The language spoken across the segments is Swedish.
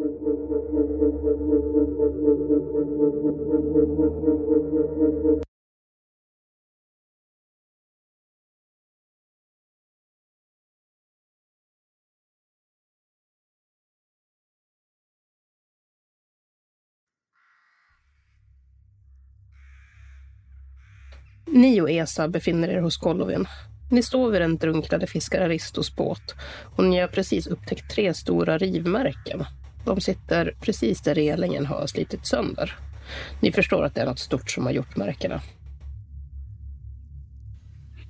Ni och Esa befinner er hos Golovin. Ni står vid den drunknade fiskare Aristos båt och ni har precis upptäckt tre stora rivmärken. De sitter precis där relingen har slitit sönder. Ni förstår att det är något stort som har gjort märkena.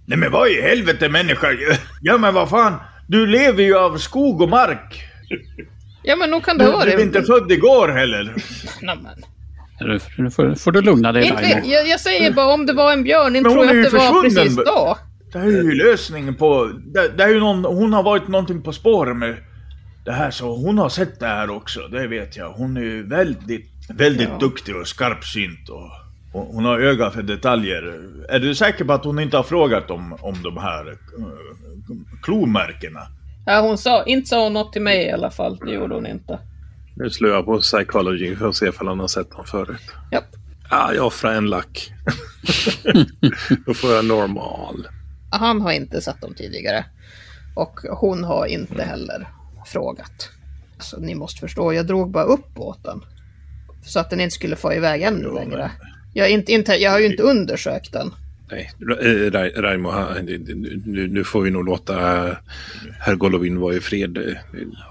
Nej men vad i helvete människa? Ja men vad fan, du lever ju av skog och mark. Ja men nog kan det vara du är det. inte född igår heller. Nej, men. Nu, får, får du lugna dig Inte, jag, jag säger bara om det var en björn, inte tror jag att det var precis då. Det här är ju lösningen på... Det, det är ju någon, hon har varit någonting på spåren med det här så hon har sett det här också, det vet jag. Hon är ju väldigt, väldigt Ja. duktig och skarpsynt och hon, hon har öga för detaljer. Är du säker på att hon inte har frågat om, om de här uh, klomärkena? Ja, hon sa, inte sa hon något till mig i alla fall. Det gjorde hon inte. Nu slår jag på psychology för att se ifall han har sett dem förut. Japp. Ja, jag offrar en lack. Då får jag normal. Han har inte sett dem tidigare. Och hon har inte heller frågat. Så ni måste förstå, jag drog bara upp båten. Så att den inte skulle få iväg ännu Jo, men- längre. Jag, inte, inte, jag har ju inte undersökt den. Nej, eh, Ra- Raimo, nu, nu får vi nog låta eh, herr Golovin vara i fred. Eh,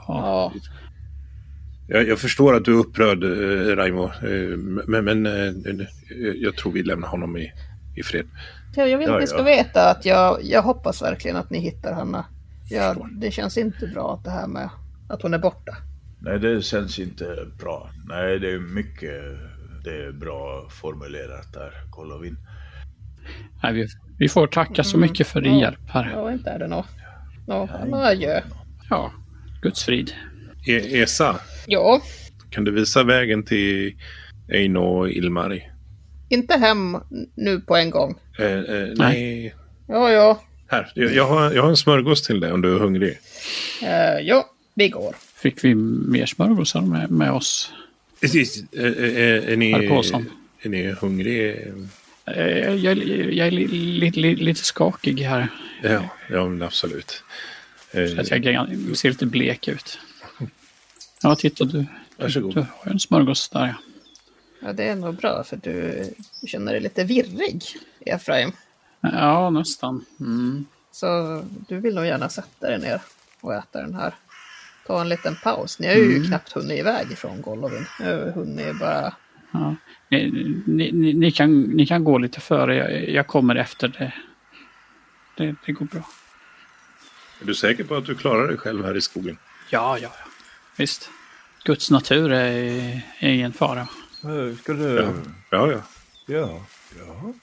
Ja. Jag, jag förstår att du är upprörd, Raimo, men, men jag tror vi lämnar honom i, i fred. Jag vill att ni ska veta att jag, jag hoppas verkligen att ni hittar henne. Jag, det känns inte bra att det här med att hon är borta. Nej, det känns inte bra. Nej, det är mycket... Det är bra formulerat där, Golovin. Nej, vi, vi får tacka så mycket för din Ja. hjälp här. Ja, inte är det nå. Nå, no, adjö. Ja, Guds frid. E- Esa, Ja, kan du visa vägen till Eino och Ilmari? inte hem nu på en gång. Eh, eh, nej. Ja, ja. Här, jag, jag, har, jag har en smörgås till dig om du är hungrig. Eh, ja, vi går. Fick vi mer smörgåsar med, med oss? Precis. Är, är, är, ni, Här påsen. är ni hungrig? Eh, Jag, jag är li, li, li, lite skakig här. Ja, ja men absolut. Eh, Så att jag ser lite blek ut. Ja, titta du. Varsågod. Du har en smörgås där. ja. Det är nog bra för du, du känner dig lite virrig, Efraim. Ja, nästan. Mm. Så du vill nog gärna sätta dig ner och äta den här. Ta en liten paus. Ni har ju knappt hunnit iväg ifrån Golovin. Nu har hunnit bara... Ja. Ni, ni, ni, ni, kan, ni kan gå lite före. Jag, jag kommer efter det. det. Det går bra. Är du säker på att du klarar dig själv här i skogen? Ja, ja, ja. Visst. Guds natur är, är ingen fara. Ska du... Ja, ja. ja. Ja. ja.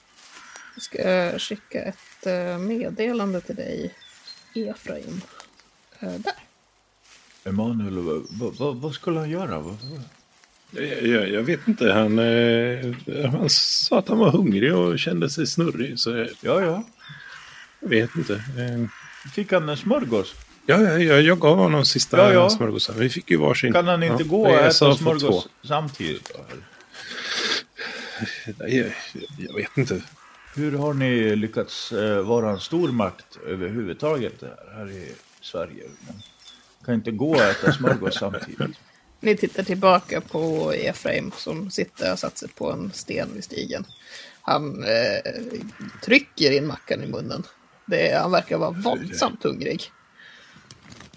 Jag ska skicka ett eh, meddelande till dig, Efraim. Eh, Där. Emanuel, vad, vad, vad, skulle han göra? Vad? Jag, jag, jag vet inte. Han, eh, han sa att han var hungrig och kände sig snurrig. Så Ja, ja. jag vet inte. Eh, Fick han en smörgås? Ja, ja, ja, jag gav honom sista Ja, ja. smörgåsen. Vi fick ju varsin. Kan han inte Ja, gå och äta smörgås samtidigt? Då? jag vet inte. Hur har ni lyckats eh, vara en stormakt överhuvudtaget här, här i Sverige? Man kan inte gå och äta smörgås samtidigt. Ni tittar tillbaka på Efraim som sitter och satt sig på en sten vid stigen. Han eh, trycker in mackan i munnen. Det, han verkar vara våldsamt hungrig.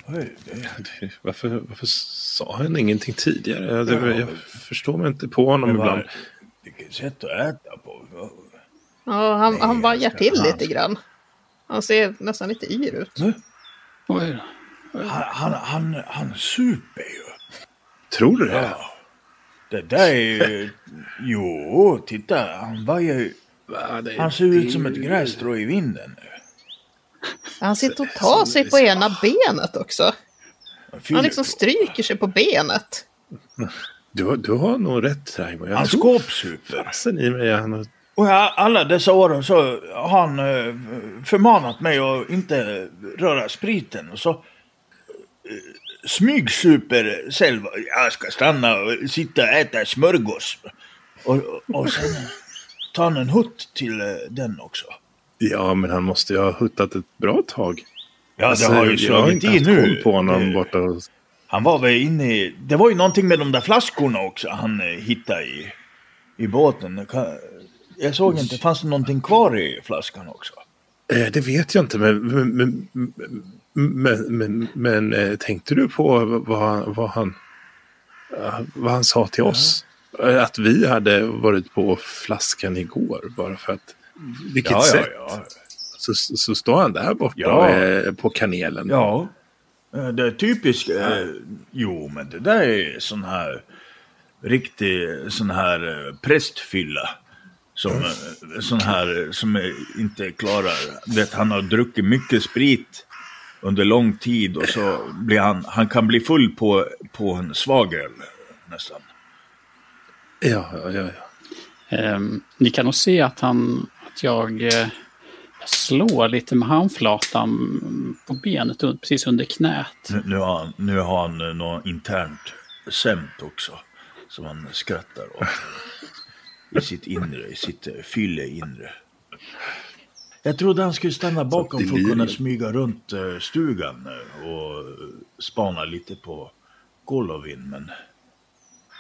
Oj, det, Varför, varför sa han ingenting tidigare? Jag, Ja, jag förstår mig inte på honom det ibland. vilket sätt att äta på. Ja, han, Nej, han vajar till han- lite grann. Han ser nästan lite yr ut. Oj då. Han, han, han, han super ju. Tror du det? Ja. Det där är ju... Jo, titta. Han vajar ju. Va, det- Han ser ut det- som ett grässtrå i vinden nu. Han sitter och tar sig på ena benet också. Han liksom stryker sig på benet. Du, har- du har nog rätt Raimo. Jag Han skåpsuper. fasen i mig. Han har... Och alla dessa åren så har han eh, förmanat mig att inte röra spriten. Och så, eh, smygsuper själv. Jag ska stanna och sitta och äta smörgås. Och, och sen ta en hutt till eh, den också. Ja, men han måste ju ha huttat ett bra tag. Ja, Alltså, det har ju slagit inte i nu. på honom borta hos... Han var väl inne i... Det var ju någonting med de där flaskorna också han hittade i, i båten. Jag såg inte, fanns det någonting kvar i flaskan också? Eh, det vet jag inte, men, men, men, men, men, eh, tänkte du på vad, vad, han, eh, vad han sa till oss? Eh, Att vi hade varit på flaskan igår, bara för att... Vilket sätt? ja. Så, så står han där borta Ja. eh, på kanelen. Ja. Eh, Det är typiskt. Jo, men det där är sån här riktig sån här prästfylla. Som, eh, sån här eh, som eh, inte klarar. Vet, han har druckit mycket sprit under lång tid och så blir han, han kan bli full på, på en svag öl nästan. ja, ja, ja. ja. Ehm, ni kan nog se att han, att jag eh, slår lite med handflatan på benet precis under knät. Nu, nu, har han, nu har han eh, något internt skämt också. Som han skrattar åt. I sitt inre, i sitt eh, fylle inre. Jag trodde han skulle stanna bakom för att kunna smyga runt eh, stugan eh, och spana lite på Golovin. Men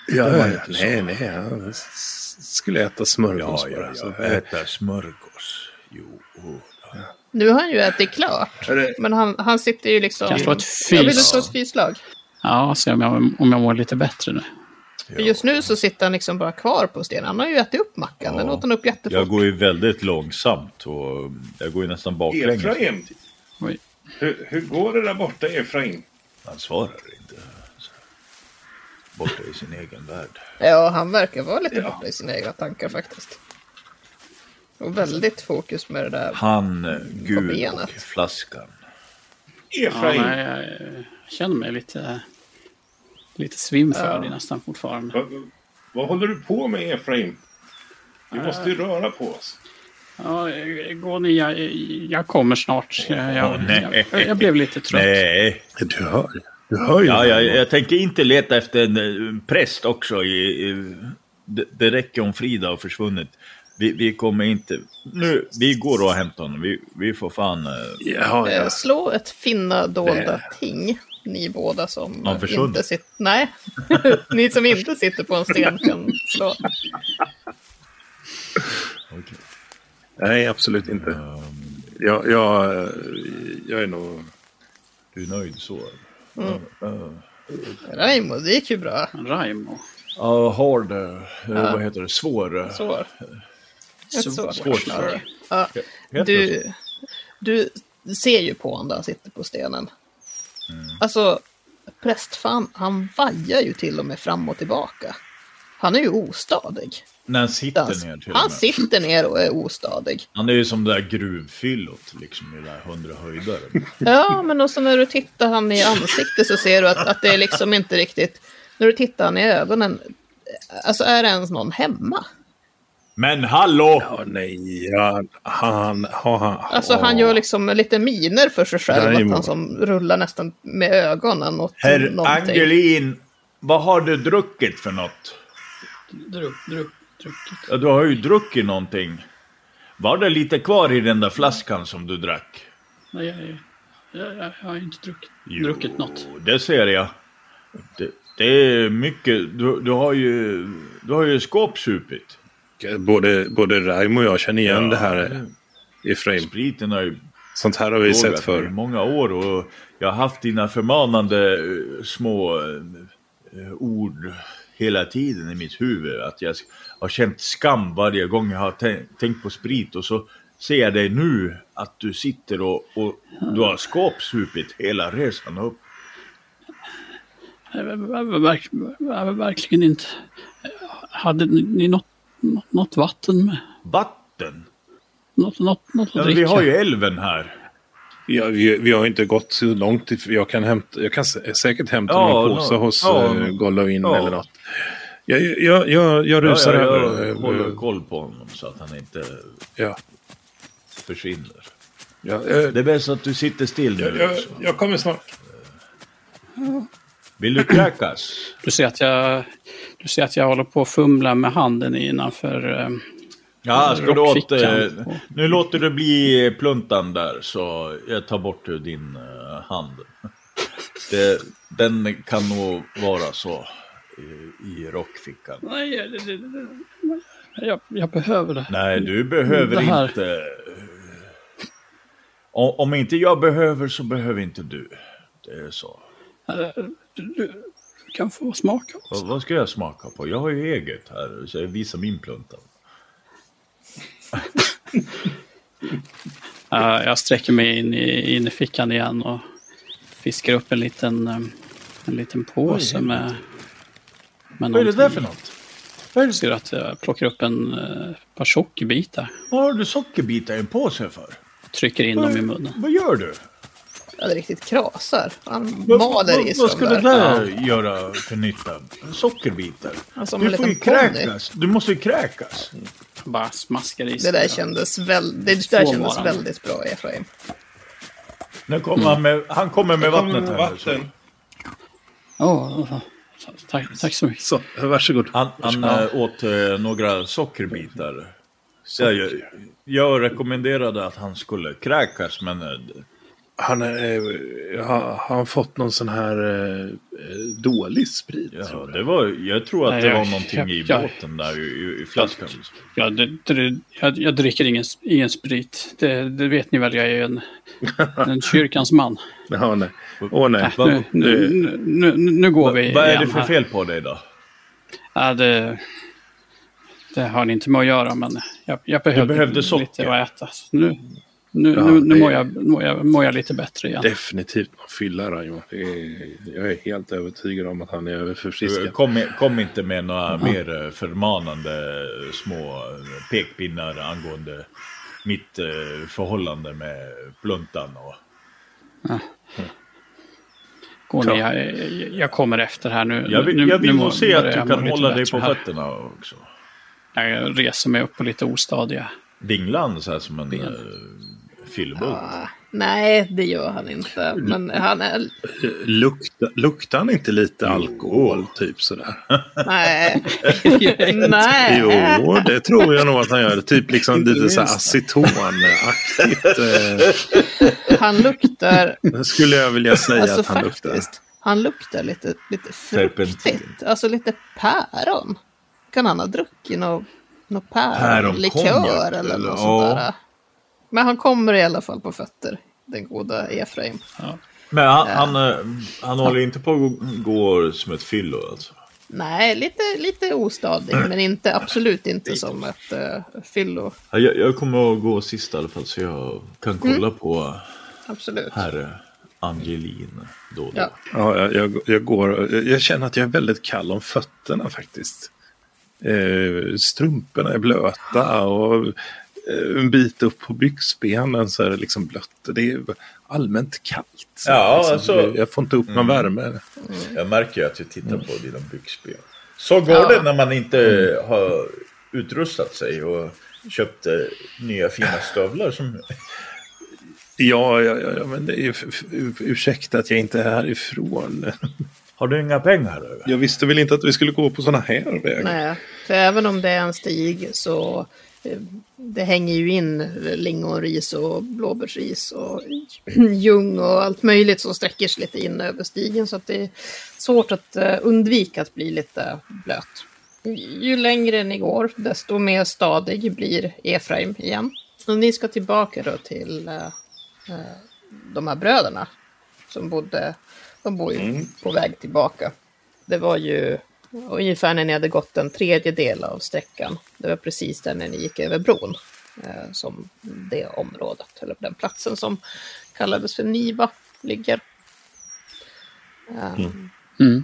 ja, nej, så. nej. Han skulle äta smörgås ja, bara. ja, så- ja, äta smörgås. Jo, oh, ja. Nu har han ju ätit klart. Men han, han sitter ju liksom... Kan jag slå ett Jag vill slå ett fyslag? Ja, se om jag, om jag mår lite bättre nu. För just nu så sitter han liksom bara kvar på stenen. Han har ju ätit upp mackan. Den Ja. åt han upp jättefort. Jag går ju väldigt långsamt och jag går ju nästan baklänges. Efraim, hur, hur går det där borta Efraim? Han svarar inte. Borta i sin egen värld. Ja, han verkar vara lite Ja. borta i sina egna tankar faktiskt. Och väldigt fokus med det där. Han, Gud och flaskan. Ja, Efraim, jag, jag känner mig lite, lite svimfärdig Ja. nästan fortfarande. vad, vad håller du på med Efraim? Vi måste ju röra på oss. Ja, gå ni, jag, jag kommer snart. Jag, jag, jag, jag blev lite trött. Nej, Du hör, du hör ju. Ja, jag, tänker inte leta efter en eh, präst också. I, i, det, det räcker om Frida har försvunnit. Vi, vi kommer inte... Nu, vi går och hämtar honom. Vi, vi får fan... eh, Ja, ja. Slå ett finna dolda ting. Ni båda som inte sitter... Nej, ni som inte sitter på en sten kan slå. Nej, absolut inte. Jag, jag, jag är nog... Du är nöjd så? Raimo, det gick ju bra. Raimo. Ja, hard... eh, Vad heter det? Svår? eh, Så. Ett Svårt. Ja, du, du ser ju på honom där han sitter på stenen. Mm. Alltså, prästfan, han vajar ju till och med fram och tillbaka. Han är ju ostadig. När han sitter Han, ner till och han sitter ner och är ostadig. Han är ju som det där gruvfyllot liksom i den där hundra höjdare. Ja, men också när du tittar han i ansiktet så ser du att, att det är liksom inte riktigt... När du tittar han i ögonen, alltså är det ens någon hemma? Men hallå! Ja, nej, ja, han... Ha, han Alltså han gör liksom lite miner för sig själv, att Raimo. han som rullar nästan med ögonen åt Herr någonting. Angelin, vad har du druckit för något? Druck, druck, druckit. Ja, du har ju druckit någonting. Var det lite kvar i den där flaskan som du drack? Nej, jag, jag, jag, jag har inte druckit, Jo, druckit något. det ser jag. Det, det är mycket. Du, du har ju, du har ju skåpsupit. Både, både Raimo och jag känner igen Ja. det här Efraim. Spriten har ju Sånt här har vi sett förr. många år och jag har haft dina förmanande eh, små eh, ord hela tiden i mitt huvud. Att jag har känt skam varje gång jag har tän- tänkt på sprit och så ser jag dig nu att du sitter och, och du har skåpsupit hela resan upp. Jag, jag, verkligen inte. Hade ni något, något, vatten med? Vatten? Något, något, något att Ja, dricka? vi har ju älven här. Ja, vi, vi har inte gått så långt. Jag kan, hämta, jag kan sä- säkert hämta Ja, någon påse nå- hos ja, uh, Golovin ja. eller något. Jag, jag, jag, jag rusar ja, över. jag eh, håller koll på honom så att han inte Ja, försvinner. ja, eh, Det är bäst att du sitter still nu. jag, jag, jag kommer snart. Vill du kräkas? Du ser att jag, du ser att jag håller på att fumla med handen innanför... eh, Ja, ska du åt... Eh, nu låter det bli pluntan där, så jag tar bort din eh, hand. Det, den kan nog vara så i, i rockfickan. Nej, det, det, det, jag, jag behöver det. Nej, du behöver inte... eh, Om, om inte jag behöver så behöver inte du. Det är så. Du, kan få smaka också. Vad, vad ska jag smaka på? Jag har ju eget här, så jag visar min plunta. Eh, jag sträcker mig in i, in i fickan igen och fiskar upp en liten, en liten påse Oj, med, med Vad är det där för något? Jag ser att jag plockar upp en eh, par sockerbitar. Vad har du sockerbitar i en påse för? Trycker in dem i munnen. Vad gör du? Ja, det riktigt krasar. Han Vad, maler i sig vad ska de det där göra för nytta? Sockerbitar? Alltså, du får ju kräkas. Du måste ju kräkas. Bara smaskar i Det sig. där kändes, väl, det där kändes väldigt bra, Efraim. Nu kommer han, med, han kommer med vattnet här. Vatten. Åh, åh, tack, tack så mycket. Så, varsågod. Han, han äh, åt äh, några sockerbitar. Jag, jag rekommenderade att han skulle kräkas, men äh, Han eh, har, han fått någon sån här eh, eh, dålig sprit? ja, tror jag? det var, jag tror att Nej, det jag- var någonting i jag- båten där i, i, i flaskan. Jag, det, det, jag, jag dricker ingen, ingen sprit. Det, det vet ni väl, jag är en, en kyrkans man. Jaha, nej. Åh nej. Äh, Va- nu, nu, nu, nu, går vi Vad är det för fel på dig då? Ja, det, det har ni inte med att göra, men jag, jag behövde, behövde lite att äta. Så Nu, nu, Ja, nu, nu mår, jag, mår, jag, mår jag lite bättre igen. Definitivt Raimo. Det är- Jag är helt övertygad om att han är överförfriskad. Kom, kom inte med några mer eh, förmanande små eh, pekpinnar angående mitt eh, förhållande med pluntan. Och, Går ni, jag, jag, jag kommer efter här nu. jag vill, nu, jag vill nu nog se att du kan hålla dig på här. fötterna också. Jag reser mig upp på lite ostadiga. Dinglan så här som en uh, fyllebult. Ah, nej, det gör han inte. Men han är... Lukta, luktar han inte lite alkohol, typ sådär? Nej. nej. Jo, det tror jag nog att han gör. Typ liksom lite så acetonaktigt. Eh, Han luktar... skulle jag vilja säga Alltså att han luktar. faktiskt. Han luktar lite, lite fruktigt. Alltså lite päron. Kan han ha druckit något nå Päronkonjak, päronlikör eller eller? något sånt där. Men han kommer i alla fall på fötter. Den goda Efraim. Men han, han, eh, han håller inte på att gå som ett fyllo alltså. Nej, lite, lite ostadig. Men inte, absolut inte som ett uh, fyllo. Ja, Jag, jag kommer att gå sist i alla fall så jag kan kolla på Absolut. herr Angelin då och då. Ja. Ja, jag, jag, jag, går, jag, jag känner att jag är väldigt kall om fötterna faktiskt. Eh, strumporna är blöta och en bit upp på byxbenen så är det liksom blött. Det är allmänt kallt. Så Ja, liksom, alltså- Jag får inte upp någon värme. Jag märker ju att du tittar på dina byxben. Så går Ja. det när man inte har utrustat sig och köpt eh, nya fina stövlar som... Ja, ja, ja, ja men det är ursäkta att jag inte är härifrån. Har du inga pengar? Eller? Jag visste väl inte att vi skulle gå på sådana här vägar. Nej, för även om det är en stig så eh, det hänger ju in lingonris och blåbärsris och ljung och allt möjligt som sträcker sig lite in över stigen så att det är svårt att eh, undvika att bli lite blöt. Ju längre ni går desto mer stadig blir Efraim igen. Och ni ska tillbaka då till eh, eh, de här bröderna som bodde, de bor ju på väg tillbaka. Det var ju ungefär när ni hade gått en tredjedel av sträckan. Det var precis där när ni gick över bron. Eh, som det området, eller den platsen som kallades för Niva ligger. Eh,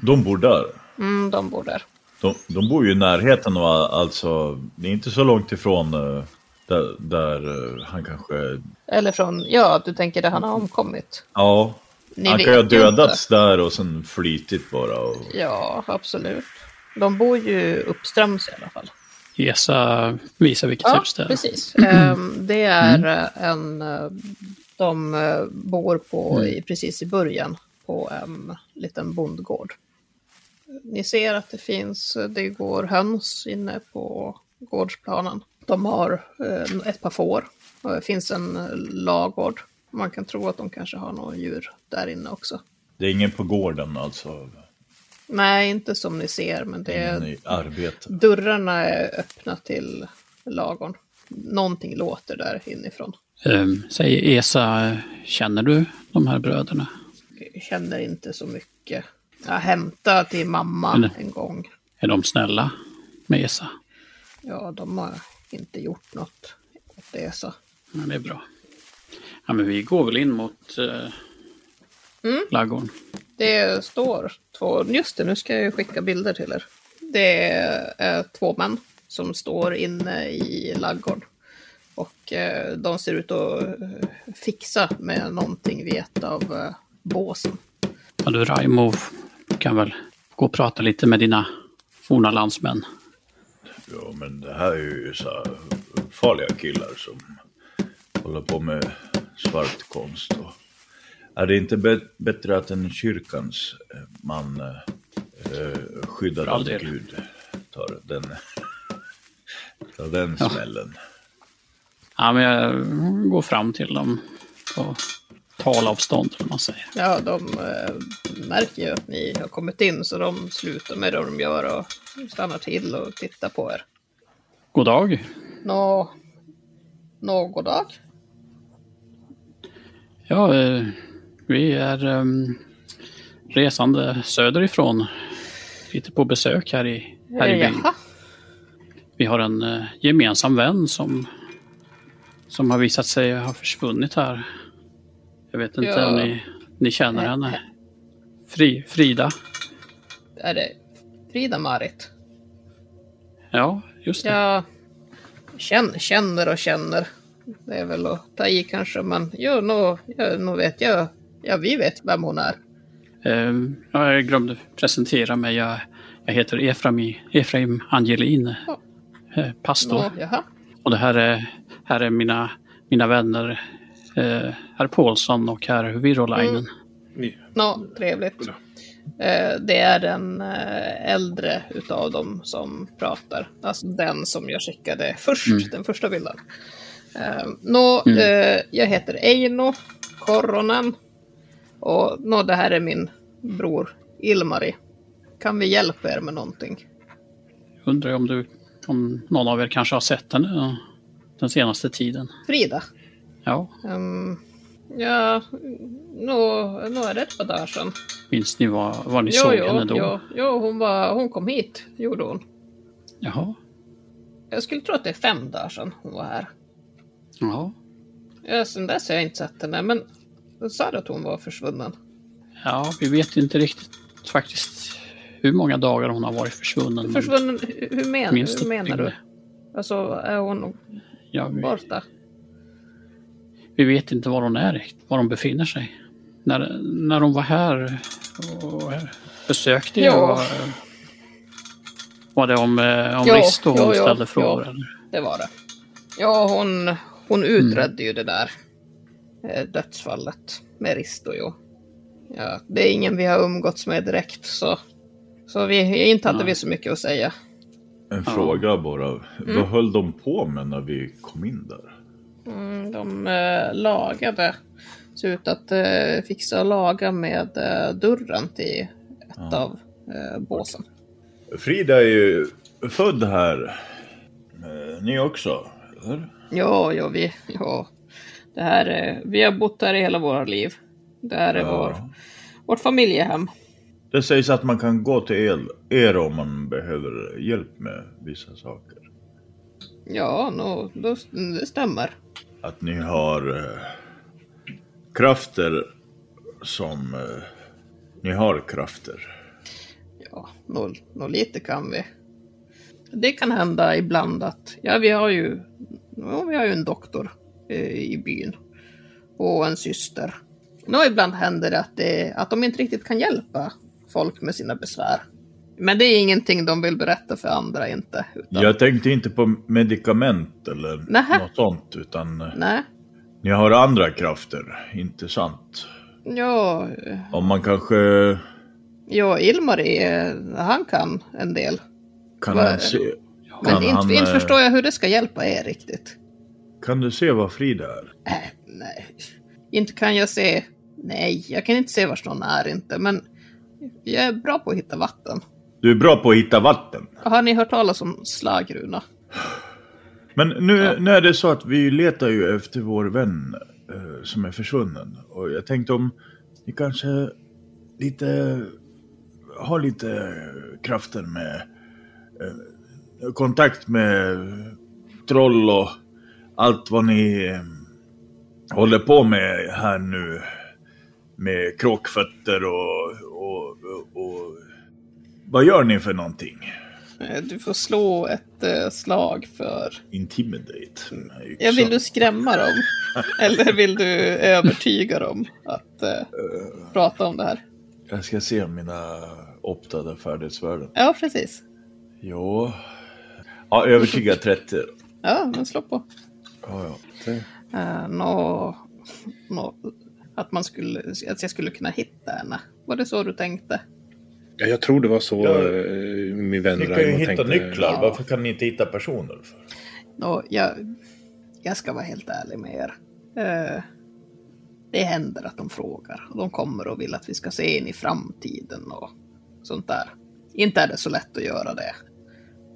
De bor där. mm, de bor där. De, de bor ju i närheten och alltså, det är inte så långt ifrån eh, där, där eh, han kanske... Eller från, ja, du tänker där han har omkommit. Ja, Ni han kan ju ha dödats där och sen flytit bara. Och, Ja, absolut. De bor ju uppströms i alla fall. Gesa visar vilket Ja, hus det är. precis. Ehm, det är eh, en... eh, De eh, bor på, i, precis i början på en liten bondgård. Ni ser att det finns, det går höns inne på gårdsplanen. De har ett par får. Och det finns en lagård. Man kan tro att de kanske har några djur där inne också. Det är ingen på gården alltså. Nej, inte som ni ser, men det är, arbete. dörrarna är öppna till lagården. Någonting låter där inifrån. Um, säger Esa, känner du de här bröderna? Jag känner inte så mycket. Jag hämtade till mamma Eller- en gång. Är de snälla med Esa? Ja, de har inte gjort något åt det så. Ja, det är bra. Ja, men vi går väl in mot uh, Mm. laggården. Det står två, just det, nu ska jag ju skicka bilder till er. Det är två män som står inne i laggården. Och eh, de ser ut att eh, fixa med någonting vid ett av eh, båsen. Ja, du Raimo kan väl gå och prata lite med dina forna landsmän. Ja, men det här är ju så här farliga killar som håller på med svart konst. Och är det inte bä- bättre att en kyrkans eh, man eh, eh, all av. Gud tar den, tar den Ja. smällen? Ja, men jag går fram till dem på talavstånd, vad man säger. Ja, de eh, märker ju att ni har kommit in så de slutar med det de gör och stannar till och tittar på er. God dag. Nå, nå god dag. Ja, eh, vi är ehm, resande söderifrån. Lite på besök här i, här i Eh, byn. Vi har en eh, gemensam vän som, som har visat sig ha försvunnit här. Jag vet inte Ja. om ni, ni känner Nej. henne. Fri, Frida. är det Frida-Marit? Ja, just det. Jag känner, känner och känner. Det är väl att ta i kanske, men jo, nog, ja, nog vet jag. Ja, vi vet vem hon är. Ehm, ja, jag glömde presentera mig. Jag, jag heter Efraim, Efraim Angelin. Ja. eh, Pastor. Jaha. Och det här är, här är mina, mina vänner. Eh, herr Paulsson och herr Virolainen. Mm. Nå, trevligt. Eh, det är den eh, äldre utav dem som pratar. Alltså den som jag skickade först, Mm. den första bilden. Eh, nå, eh, jag heter Eino Koronen. Och nå, det här är min bror Ilmari. Kan vi hjälpa er med någonting? Undrar om, du, om någon av er kanske har sett henne eh, den senaste tiden. Frida? Ja, Um, ja, nå, nå är det ett par dagar sedan. minns ni vad, vad ni Jo, såg jo, henne då? jo, jo hon, var, hon kom hit, gjorde hon. Jaha. Jag skulle tro att det är fem dagar sedan hon var här. Ja. Ja, sen dess har jag inte sett henne, men jag sa att hon var försvunnen? ja, vi vet inte riktigt faktiskt hur många dagar hon har varit försvunnen. Försvunnen, hur, men, hur menar du? Alltså, är hon Ja, vi, borta? vi vet inte var hon är, var hon befinner sig. När, när hon var här och besökte Ja. jag... Var det om, eh, om Ja, Risto hon ja, ställde frågor? ja. Det var det. Ja, hon, hon utredde ju det där dödsfallet med Risto. Jo. Ja, det är ingen vi har umgåtts med direkt, så, så vi, inte hade Nej. vi så mycket att säga. En fråga bara. Vad höll de på med när vi kom in där? Mm, de eh, lagade, såg ut att eh, fixa och laga med eh, dörren till ett av eh, båsen. Frida är ju född här. Eh, Ni också, eller? Ja, ja, vi, ja. Det här, är- vi har bott här i hela våra liv. Det här är Ja. vår, vårt familjehem. Det sägs att man kan gå till er, om man behöver hjälp med vissa saker. Ja, no, det stämmer. Att ni har eh, krafter som... Eh, ni har krafter. Ja, nå nå lite kan vi. Det kan hända ibland att, ja vi har ju, ja, vi har ju en doktor eh, i byn. Och en syster. Nå, ibland händer det att, det att de inte riktigt kan hjälpa folk med sina besvär. Men det är ingenting de vill berätta för andra inte. Utan, Jag tänkte inte på medicament eller Nähä. något sånt, utan eh, Nej, ni har andra krafter, inte sant? Ja, Om man kanske ja Ilmari, han kan en del. kan han se... Men Kan inte, han, inte eh, förstår jag hur det ska hjälpa er riktigt. Kan du se vad Frida är? Äh, nej, inte kan jag se. Nej, jag kan inte se vars någon är inte, men jag är bra på att hitta vatten. Du är bra på att hitta vatten. Har ni hört talas om slagruna? Men nu, nu är det så att vi letar ju efter vår vän eh, som är försvunnen. Och jag tänkte om ni kanske lite har lite krafter med eh, kontakt med troll och allt vad ni eh, håller på med här nu. Med kråkfötter och, och, och, vad gör ni för någonting? Eh, Du får slå ett eh, slag för... Intimidate. Ja, vill du skrämma dem? Eller vill du övertyga dem att eh, prata om det här? Jag ska se mina optade färdighetsvärden. Ja, precis. Jo. Ja, övertyga 30. Ja, men slå på. Ja, ja. Uh, nå, nå, att, man skulle, att jag skulle kunna hitta henne. Var det så du tänkte? Ja, jag tror det var så Ja. eh, min vän Ni kan ju hitta tänkte. nycklar. Ja. Varför kan ni inte hitta personer? För? Nå, jag, jag ska vara helt ärlig med er. Eh, det händer att de frågar. De kommer och vill att vi ska se in i framtiden och sånt där. Inte är det så lätt att göra det.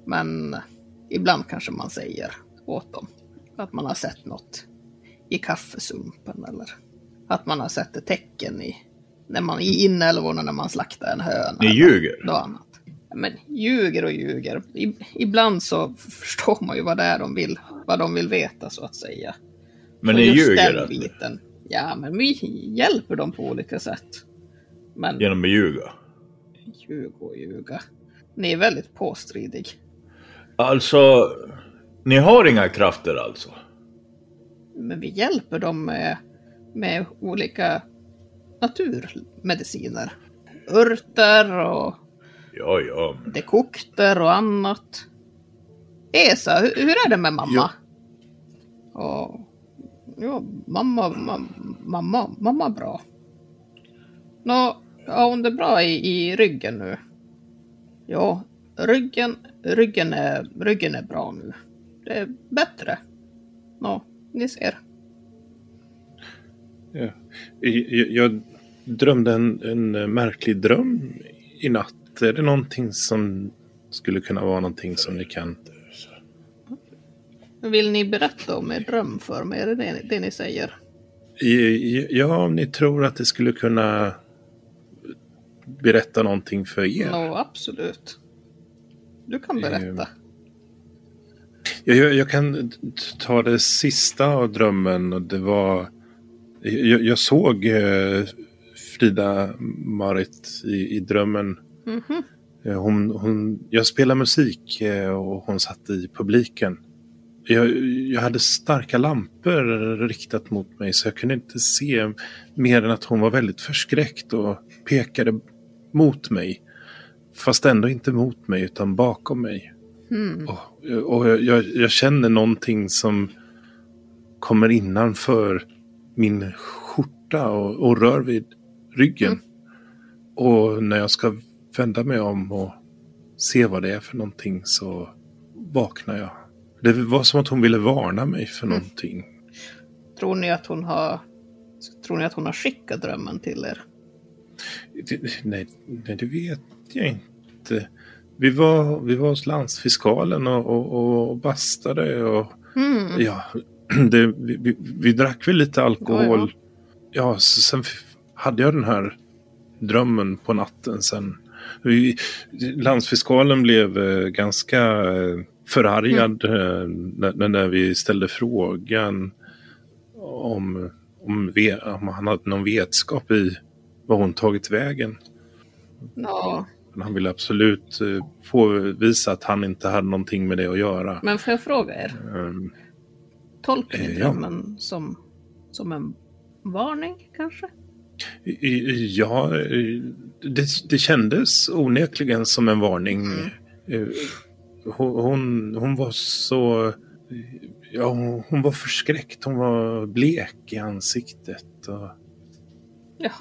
Men ibland kanske man säger åt dem att man har sett något i kaffesumpen eller att man har sett ett tecken i, när man, i inälvorna när man slaktar en höna. Ni ljuger. något annat. Men ljuger och ljuger. I, ibland så förstår man ju vad det är de vill, vad de vill veta så att säga. Men ni ljuger den biten. Ja, men vi hjälper dem på olika sätt. Men genom att ljuga. ljuga och ljuga. Ni är väldigt påstridig. Alltså, ni har inga krafter alltså? Men vi hjälper dem med, med olika naturmediciner. Örter och Ja, ja. men- dekokter och annat. Esa, hur, hur är det med mamma? Ja, ja mamma, mamma, mamma, bra. Nå, ja, hon är bra i, i ryggen nu. Ja, ryggen, ryggen, är, ryggen är bra nu. Är bättre. Nå, ni ser. Ja. Jag, jag drömde en, en märklig dröm i natt. Är det någonting som skulle kunna vara någonting som ni kan... Vill ni berätta om er dröm för mig? Är det det, det ni säger? Ja, om ni tror att det skulle kunna berätta någonting för er. Nå, absolut. Du kan berätta. Jag, jag, kan ta det sista av drömmen och det var... Jag, jag såg eh, Frida Marit i, i drömmen. Mhm. Eh, Hon, hon, jag spelade musik eh, och hon satt i publiken. Jag, jag hade starka lampor riktat mot mig så jag kunde inte se mer än att hon var väldigt förskräckt och pekade mot mig. Fast ändå inte mot mig utan bakom mig. Mm. Och, och jag, jag, jag känner någonting som kommer innanför min skjorta och, och rör vid ryggen. Och när jag ska vända mig om och se vad det är för någonting så vaknar jag. Det var som att hon ville varna mig för någonting. Tror ni att hon har Tror ni att hon har skickat drömmen till er? Det, nej, nej, det vet jag inte. Vi var, vi var hos landsfiskalen och, och, och bastade och Mm. Ja, det, vi, vi, vi drack väl lite alkohol. Ja, sen hade jag den här drömmen på natten sen. Vi, landsfiskalen blev eh, ganska eh, förargad eh, när, när vi ställde frågan om, om, om han hade någon vetskap i vad hon tagit vägen. Ja, Men han ville absolut eh, påvisa att han inte hade någonting med det att göra. men får jag fråga er? Ehm, Tolkar ni Eh, ja. drömmen som, som en varning kanske? Ja, eh, det, det kändes onekligen som en varning. Eh, Hon, hon, var så... Ja, hon, var förskräckt. Hon var blek i ansiktet. Och, Ja,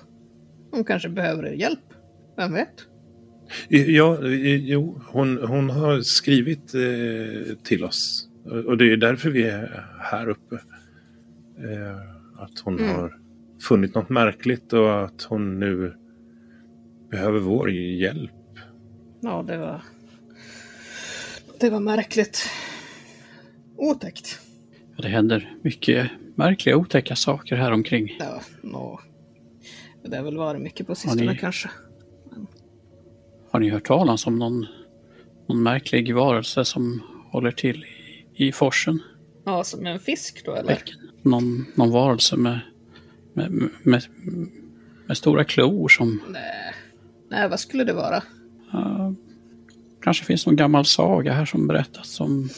hon kanske behöver er hjälp. Vem vet? Ja, jo, hon, hon har skrivit eh, till oss. Och det är därför vi är här uppe. Eh, att hon Mm. har funnit något märkligt och att hon nu behöver vår hjälp. Ja, det var... Det var märkligt. Otäckt. Det händer mycket märkliga otäcka saker här omkring. Ja, nå. Det har väl varit mycket på sistone ni- kanske. Har ni hört talas om någon, någon märklig varelse som håller till i, i forsen? Ja, som en fisk då eller? Någon, någon varelse med, med, med, med stora klor som Nej. Nej, vad skulle det vara? uh, kanske finns någon gammal saga här som berättats om.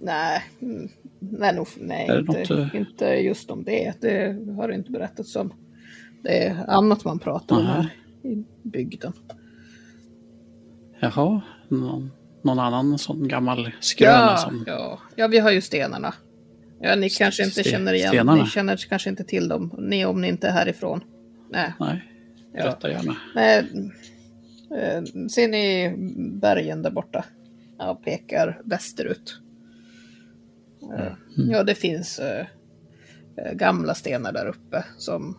Nej, mm, nej, nog, nej inte, något, eh? inte just om det. Det har det inte berättats om. Det är annat man pratar om här i bygden. Jaha, någon, någon annan sån gammal skröna Ja, som... ja, ja, vi har ju stenarna. Ja, ni kanske inte känner igen stenarna? Ni känner kanske inte till dem, ni om ni inte är härifrån. Nej, Nej, ja. berätta gärna. Nej, eh, ser ni bergen där borta? Jag pekar västerut. Eh, Ja, det finns eh, gamla stenar där uppe som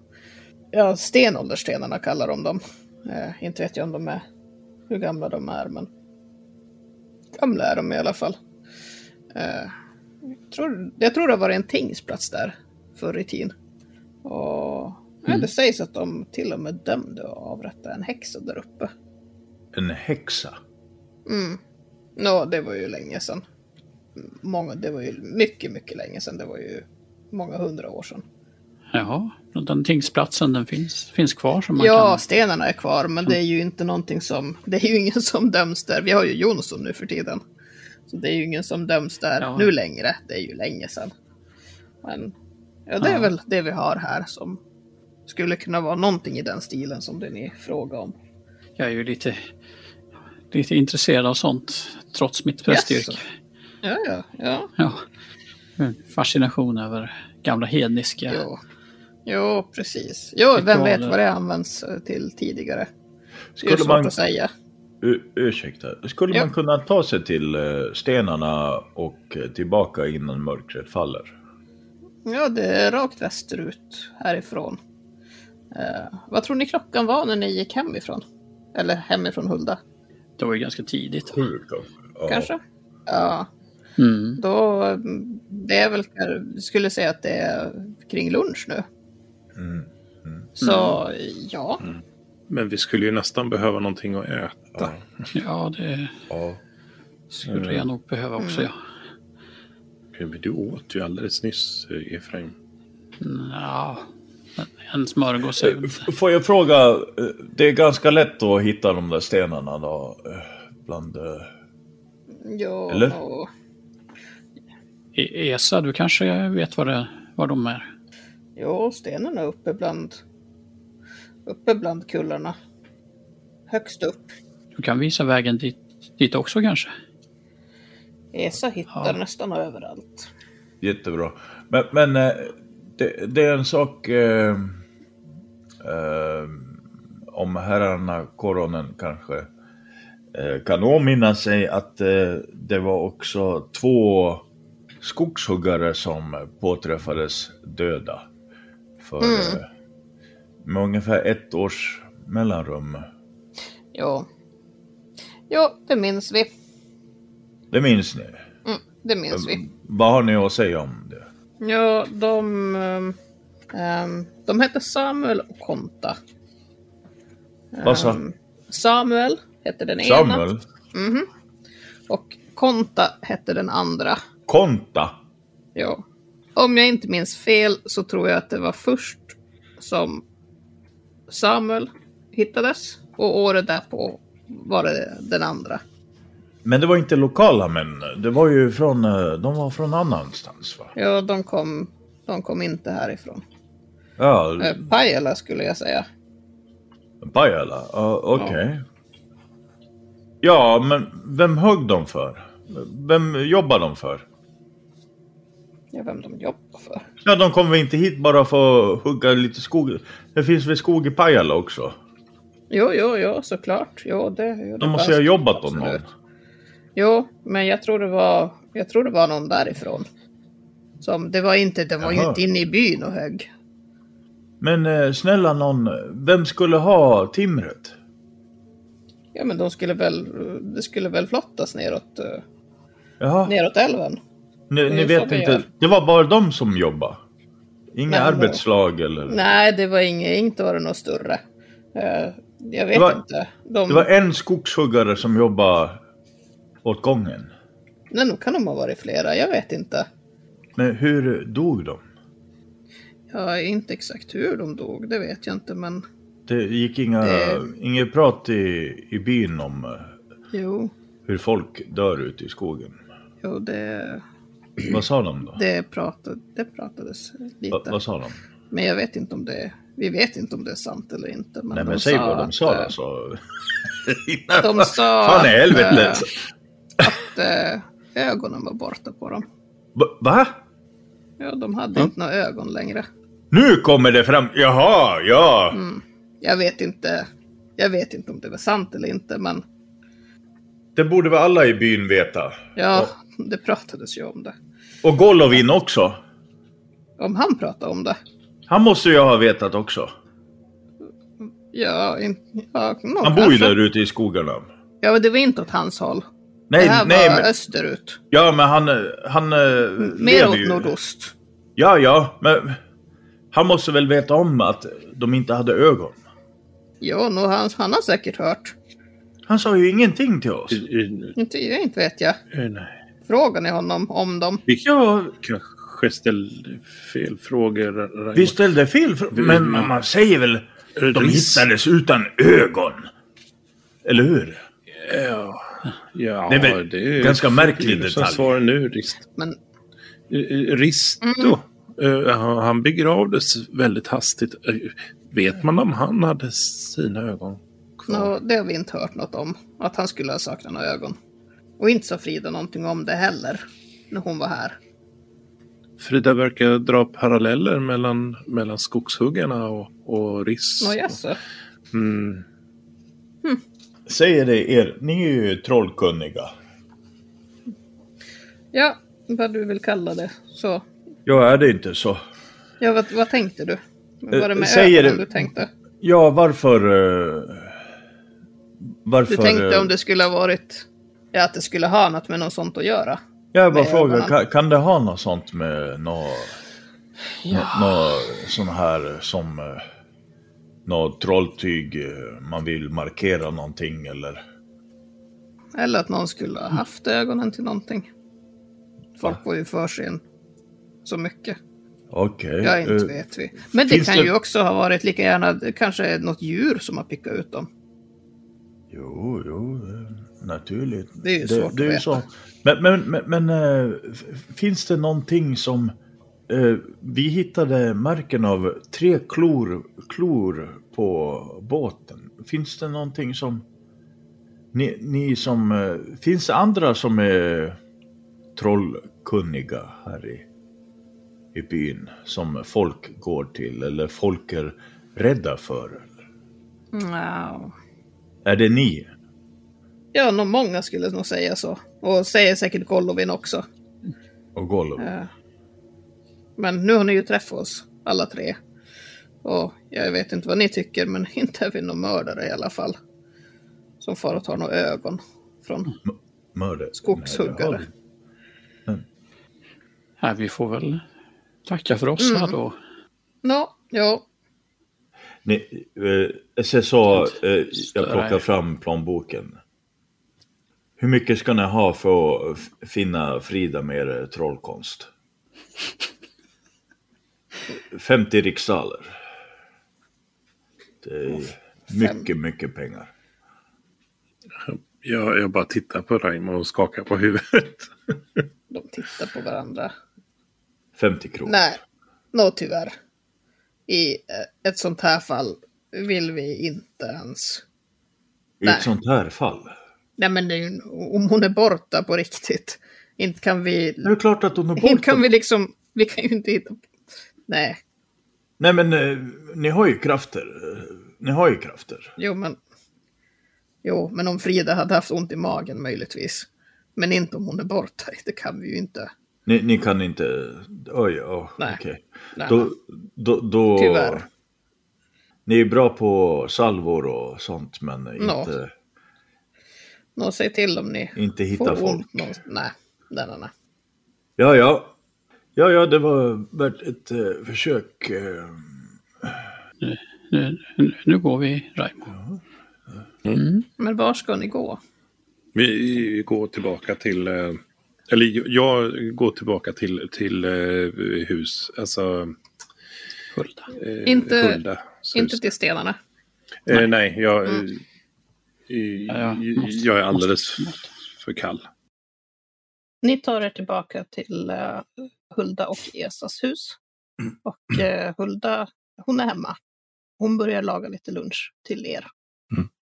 ja, stenåldersstenarna kallar de dem. Inte vet jag om de är hur gamla de är, men gamla är de i alla fall. Eh, jag, tror, jag tror det var en tingsplats där förr i tiden. Och ja, det sägs att de till och med dömde och avrättade en häxa där uppe. En häxa. Mm. Nå, det var ju länge sedan. Många, det var ju mycket, mycket länge sedan. Det var ju många hundra år sedan. Jaha, den tingsplatsen den finns, finns kvar som man Ja, kan... stenarna är kvar, men det är ju inte någonting som... Det är ju ingen som döms där. Vi har ju Jonsson nu för tiden. Så det är ju ingen som döms där Ja. nu längre. Det är ju länge sedan. Men ja, det är Ja. väl det vi har här som skulle kunna vara någonting i den stilen som det ni frågar om. Jag är ju lite, lite intresserad av sånt trots mitt prästyrke. Jaså. Ja, ja, ja. Ja. Fascination över gamla hedniska. Jo, jo precis. Jo, vem vet vad det används eh, till tidigare? Det är Skulle svårt man, att säga. U- ursäkta, skulle Ja. man kunna ta sig till eh, stenarna och eh, tillbaka innan mörkret faller? Ja, det är rakt västerut härifrån. Eh, vad tror ni klockan var när ni gick hemifrån? Eller hemifrån Hulda, Det var ju ganska tidigt. Sju kanske? Ja. kanske? Ja, Mm. då... mm, Det är väl... Skulle säga att det är kring lunch nu. Mm. Så, ja. Men vi skulle ju nästan behöva någonting att äta. Ja, det Ja. skulle jag nog behöva också. Mm. Ja. Du åt ju alldeles nyss, eh, Efraim. Ja, men en smörgås. F- Får jag fråga, eh, det är ganska lätt att hitta de där stenarna då? eh, Bland... eh, ja Eller? E- Esa, du kanske vet vad, det, vad de är? Jo, stenarna är uppe bland... Uppe bland kullarna. Högst upp. Du kan visa vägen dit, dit också kanske? Esa hittar Ja. nästan överallt. Jättebra. Men, men eh, det, det är en sak... Eh, eh, om herrarna koronen kanske eh, kan åminna sig att eh, det var också två skogshuggare som påträffades döda. För eh, med ungefär ett års mellanrum. Jo. Jo, det minns vi. Det minns ni? Mm, det minns vi. Vad har ni att säga om det? Ja, de... ehm, ehm, de hette Samuel och Konta. Vad sa Samuel hette den ena. Samuel? Mhm. Och Konta hette den andra. Konta? Ja. Om jag inte minns fel så tror jag att det var först som Samuel hittades och året därpå var det den andra. Men det var inte lokala män. Det var ju från, eh, de var från annanstans va? Ja, de kom, de kom inte härifrån. Ja, Eh, Pajala skulle jag säga. Pajala. Ja, Okej. Ja, men vem högg de för? Vem jobbar de för? Ja, vem de jobbar för. Ja, de kommer inte hit bara för att hugga lite skog. Det finns väl skog i Pajala också? Jo, jo, jo, såklart. Jo, det, jo, det De måste ju ha jobbat åt någon. Jo, men jag tror det var, jag tror det var någon därifrån. Som, det var inte, det var ju inte inne i byn och högg. Men eh, snälla någon, vem skulle ha timret? Ja, men de skulle väl, det skulle väl flottas neråt, eh, neråt älven. Är ni vet inte. gör. Det var bara de som jobbade? Inga Nej, arbetslag eller? Nej, det var inget, inte var det något större. Eh, jag vet Det var- inte. De, Det var en skogshuggare som jobbade åt gången. Nej, nog kan de ha varit flera, jag vet inte. Men hur dog de? Ja, inte exakt hur de dog, det vet jag inte, men Det gick inga, Det- inget prat i, i byn om eh, jo, hur folk dör ute i skogen. jo det, Vad sa de då? det, pratade, det pratades lite. Va, vad sa de? Men jag vet inte om det, vi vet inte om det är sant eller inte. Men Nej men säg vad de att, sa eh, då. Så... De sa Fan i att, helvete. eh, att eh, ögonen var borta på dem. Va-? Ja, de hade inte några ögon längre. Nu kommer det fram. Jaha, ja. Mm. Jag vet inte. Jag vet inte om det var sant eller inte, men Det borde väl alla i byn veta. ja, det pratades ju om det. Och Golovin också. Om han pratade om det. Han måste ju ha vetat också. Ja, in, ja nog Han bor ju kanske. där ute i skogarna. Ja, men det var inte åt hans håll. Nej, det här nej, var men, österut. ja, men han, han eh, Mer åt ju. nordost. Ja, ja, men han måste väl veta om att de inte hade ögon. Ja, nog, han, han har säkert hört. Han sa ju ingenting till oss. Inte, inte vet jag. Eh, Nej. Frågar ni honom om dem? Vi Ja, kanske ställde fel frågor. Vi ställde fel fr- men man, man säger väl de hittades utan ögon. Eller hur? Ja, ja Det är väl ganska märklig det är som detalj. Svar nu, Rist. Men Eh, eh, Risto, eh, han- han begravdes väldigt hastigt. Vet man om han hade sina ögon kvar? nå, det har vi inte hört något om. Att han skulle ha saknat några ögon. Och inte sa Frida någonting om det heller. När hon var här. Frida verkar dra paralleller mellan, mellan skogshuggarna och, och Riss. Nå jaså? Mm. Säger det er, ni är ju trollkunniga. Ja, vad du vill kalla det. Så. Ja, är det inte så? Ja, vad, vad tänkte du? Var det med säger ögonen du tänkte? Ja, varför... eh, varför... Du tänkte eh, om det skulle ha varit... Ja, att det skulle ha något med något sånt att göra. Jag bara frågar, kan, kan det ha något sånt med något... Ja. Något sån här som... eh, Något trolltyg, eh, man vill markera någonting eller... Eller att någon skulle ha haft ögonen till någonting. Folk var ju för sig en så mycket. Okej. Ja, inte eh, vet vi. Men det kan det- ju också ha varit lika gärna kanske något djur som har pickat ut dem. Jo, jo, eh, naturligt. Det är ju svårt att det är ju veta. så. Men, men, men, men f- finns det någonting som... eh, vi hittade märken av tre klor, klor på båten. Finns det någonting som... Ni, ni som... eh, finns det andra som är trollkunniga här i, i byn? Som folk går till eller folk är rädda för? Wow. Är det ni? Ja, nog många skulle nog säga så. Och säger säkert Golovin också. Och Gollum? Eh, Men nu har ni ju träffat oss, alla tre. Och jag vet inte vad ni tycker, men inte är vi några mördare i alla fall. Som far och tar några ögon från... Mördare? Skogshuggare. Nej, vi. Nej, vi får väl tacka för oss här då. Nå, ja. Ni, eh, SSA, eh, jag plockar fram plånboken. Hur mycket ska ni ha för att finna Frida med er trollkonst? 50 riksdaler. Det är mycket, mycket pengar. Jag, jag bara tittar på Raimo och skakar på huvudet. De tittar på varandra. 50 kronor. Nej, nå tyvärr. I eh, ett sånt här fall vill vi inte ens... I nej. ett sånt här fall. Nej men det är ju, om hon är borta på riktigt. Inte kan vi... Det är klart att hon är Inte borta. kan vi liksom Vi kan ju inte hitta... Nej, Nej men eh, ni har ju krafter. Ni har ju krafter. jo men... Jo, men om Frida hade haft ont i magen möjligtvis. Men inte om hon är borta. Det kan vi ju inte. Ni, ni kan inte... Oj, oj, Nej. okej. Nej, Då, då, då... Tyvärr. Ni är bra på salvor och sånt men inte, Nå, säg till om ni inte hitta får folk. ont någonstans. Nej, nej, nej, nej. Ja, ja. Ja, ja, det var värt ett eh, försök. Eh, Nu, nu, nu går vi, Raimo. Men var ska ni gå? Vi går tillbaka till... eh, Eller jag går tillbaka till, till eh, hus. Alltså... Hulda. eh, Inte- Huldas hus. Inte till stenarna. Eh, nej, jag, Mm. Ja, jag måste- jag är alldeles måste- för kall. Ni tar er tillbaka till eh, Hulda och Esas hus. Och eh, Hulda, hon är hemma. Hon börjar laga lite lunch till er.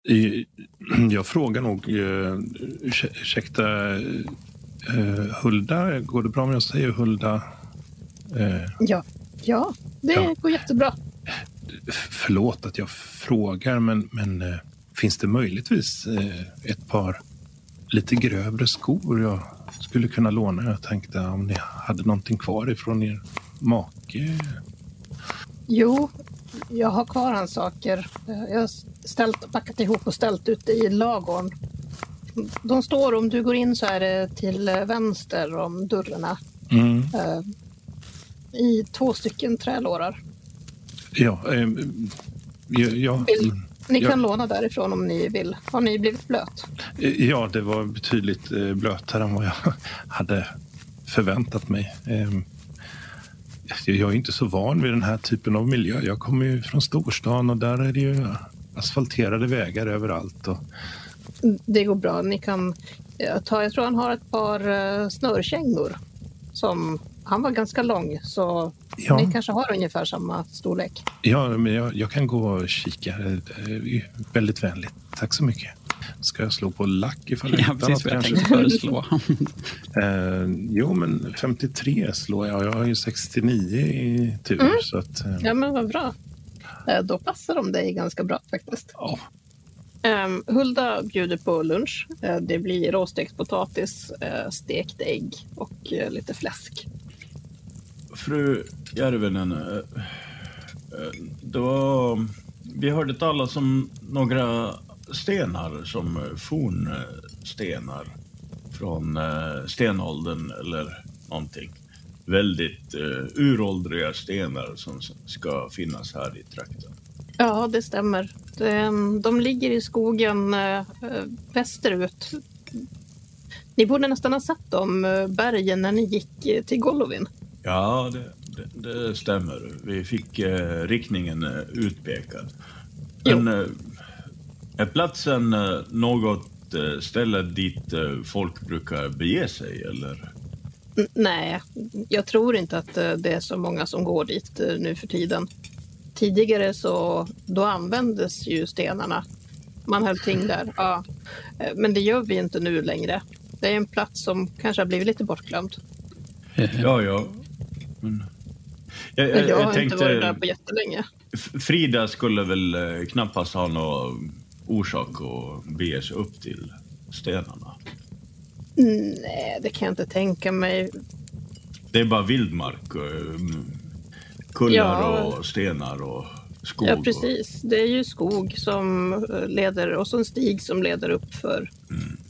I- Jag frågar nog, ursäk- ursäkta, Hulda, går det bra om jag säger Hulda? Ja, ja det Ja. går jättebra. f- förlåt att jag frågar, men, men finns det möjligtvis eh, ett par lite grövre skor jag skulle kunna låna? Jag tänkte om ni hade någonting kvar ifrån er make. Jo, jag har kvar hans saker. Jag har ställt, packat ihop och ställt ute i lagorn. De står, om du går in så är det till eh, vänster om dörrarna. Mm. eh, I två stycken trälårar. Ja, eh, ja, ja, Vill- Ni Ja. kan låna därifrån om ni vill. Har ni blivit blöt? ja, det var betydligt eh, blötare än vad jag hade förväntat mig. Eh, Jag är inte så van vid den här typen av miljö. Jag kommer ju från storstan och där är det ju asfalterade vägar överallt. Och, Det går bra. Ni kan eh, ta, jag tror han har ett par eh, snörkängor. Som, han var ganska lång så ja, ni kanske har ungefär samma storlek. ja, men jag, jag kan gå och kika. Det är ju väldigt vänligt. Tack så mycket. Ska jag slå på lack ifall jag Ja, hittar precis något vad jag kanske? tänkte föreslå. Eh, jo, men 53 slår jag. Jag har ju 69 i tur. Mm. Så att, eh, Ja men vad bra. Eh, Då passar de dig ganska bra faktiskt. ja. Um, Hulda bjuder på lunch. Eh, det blir råstekt potatis, eh, stekt ägg och eh, lite fläsk. Fru Järvenen, eh, eh, det var... Vi hörde talas om några stenar som fornstenar från eh, stenåldern eller någonting. Väldigt uråldriga stenar som ska finnas här i trakten. Ja, det stämmer. De, mm, de ligger i skogen västerut. Ni borde nästan ha sett de bergen när ni gick till Golovin. Ja, det, det, det stämmer. Vi fick eh, riktningen eh, utpekad. Men eh, är platsen eh, något eh, ställe dit eh, folk brukar bege sig, eller? Nej, jag tror inte att eh, det är så många som går dit nu för tiden. Tidigare så då användes ju stenarna. Man höll ting där. Ja. Men det gör vi inte nu längre. Det är en plats som kanske har blivit lite bortglömd. Ja, ja. Men... Jag, jag, jag jag har inte varit där tänkte, på jättelänge. Frida skulle väl eh, knappast ha någon orsak att bege sig upp till stenarna. Nej, det kan jag inte tänka mig. Det är bara vildmark. eh, Kullar Ja. och stenar och skog. Ja, precis. Det är ju skog som eh, leder och så en stig som leder upp för,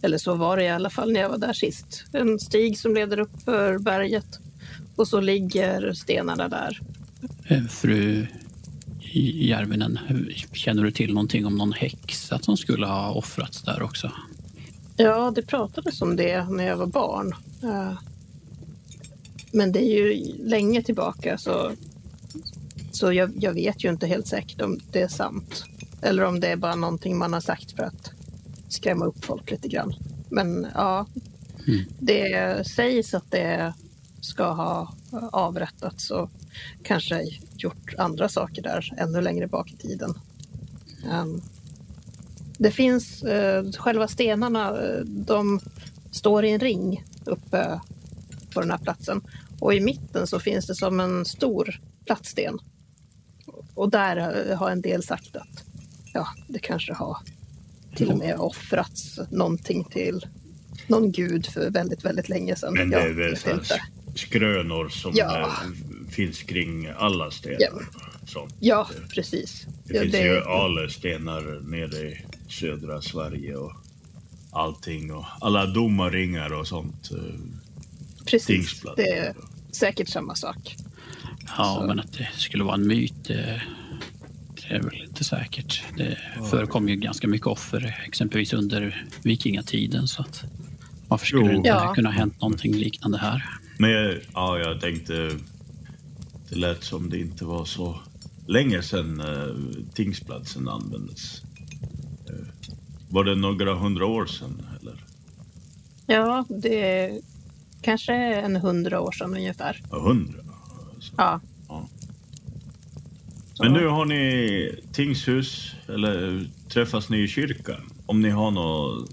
eller så var det i alla fall när jag var där sist. En stig som leder upp för berget och så ligger stenarna där. eh, Fru Järvinen, känner du till någonting om någon häxa som skulle ha offrats där också? Ja, det pratades om det när jag var barn. Eh, Men det är ju länge tillbaka så, så jag, jag vet ju inte helt säkert om det är sant. Eller om det är bara någonting man har sagt för att skrämma upp folk lite grann. Men ja, Mm. det sägs att det ska ha avrättats och kanske gjort andra saker där ännu längre bak i tiden. Ehm, det finns eh, själva stenarna, eh, de står i en ring uppe på den här platsen. Och i mitten så finns det som en stor plattsten. Och där har en del sagt att ja, det kanske har till och med offrats någonting till någon gud för väldigt, väldigt länge sedan. Men det är väl inte. Skrönor som Ja. finns kring alla stenar. Ja. Sånt. Ja, precis. Det Ja, finns det- ju alestenar nere i södra Sverige och allting och alla domarringar och sånt. eh, Precis, det är säkert samma sak. Ja, Så- men att det skulle vara en myt, det, det är väl inte säkert. Det förekom ju ganska mycket offer, exempelvis under vikingatiden. Så att varför skulle Jo. det inte Ja. kunna ha hänt någonting liknande här? Men jag- ja, jag tänkte... Det lät som det inte var så länge sedan eh, tingsplatsen användes. Eh, var det några hundra år sedan? Eller? Ja, det är kanske en hundra år sedan ungefär. Ja, hundra? Alltså. Ja. Ja. Men nu har ni tingshus, eller träffas ni i kyrkan? Om ni har några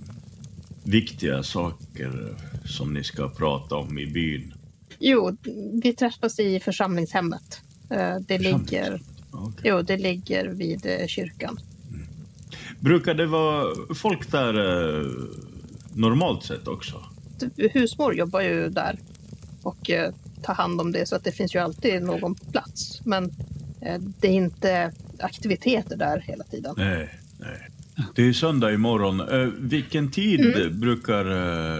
viktiga saker som ni ska prata om i byn? Jo, vi träffas i församlingshemmet. Eh, Det ligger, Okej. jo, det ligger vid eh, kyrkan. Brukar det vara folk där eh, normalt sett också? Husmor jobbar ju där och tar hand om det så att det finns ju alltid någon plats. Men det är inte aktiviteter där hela tiden. Nej. Det är söndag imorgon. Eh, vilken tid Mm. brukar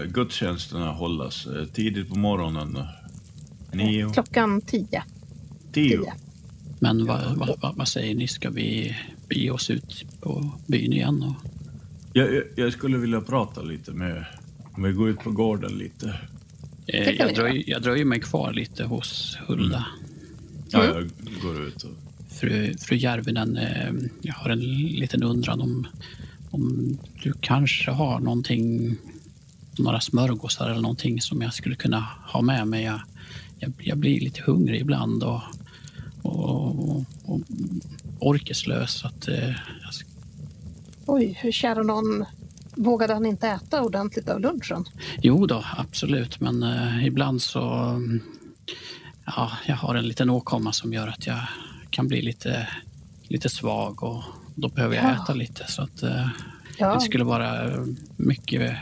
eh, gudstjänsterna hållas? Eh, tidigt på morgonen? Nio? Klockan tio. Tio? tio. Men vad, vad, vad, vad säger ni? Ska vi bege oss ut på byn igen? Och, Jag, jag, jag skulle vilja prata lite med... Om vi går ut på gården lite. eh, jag, dröj, jag dröjer mig kvar lite hos Hulda. Ja, Mm. jag går ut och... Fru, fru Järvinen, eh, jag har en liten undran om, om du kanske har någonting, några smörgåsar eller någonting som jag skulle kunna ha med mig. Jag, jag, jag blir lite hungrig ibland och, och, och orkeslös. Så att, eh, jag Oj, hur kära någon. Vågade han inte äta ordentligt av lunchen? jo då, absolut, men eh, ibland så... mm, Ja, jag har en liten åkomma som gör att jag kan bli lite, lite svag och då behöver jag Ja. äta lite. Så att, eh, Ja, Det skulle vara mycket...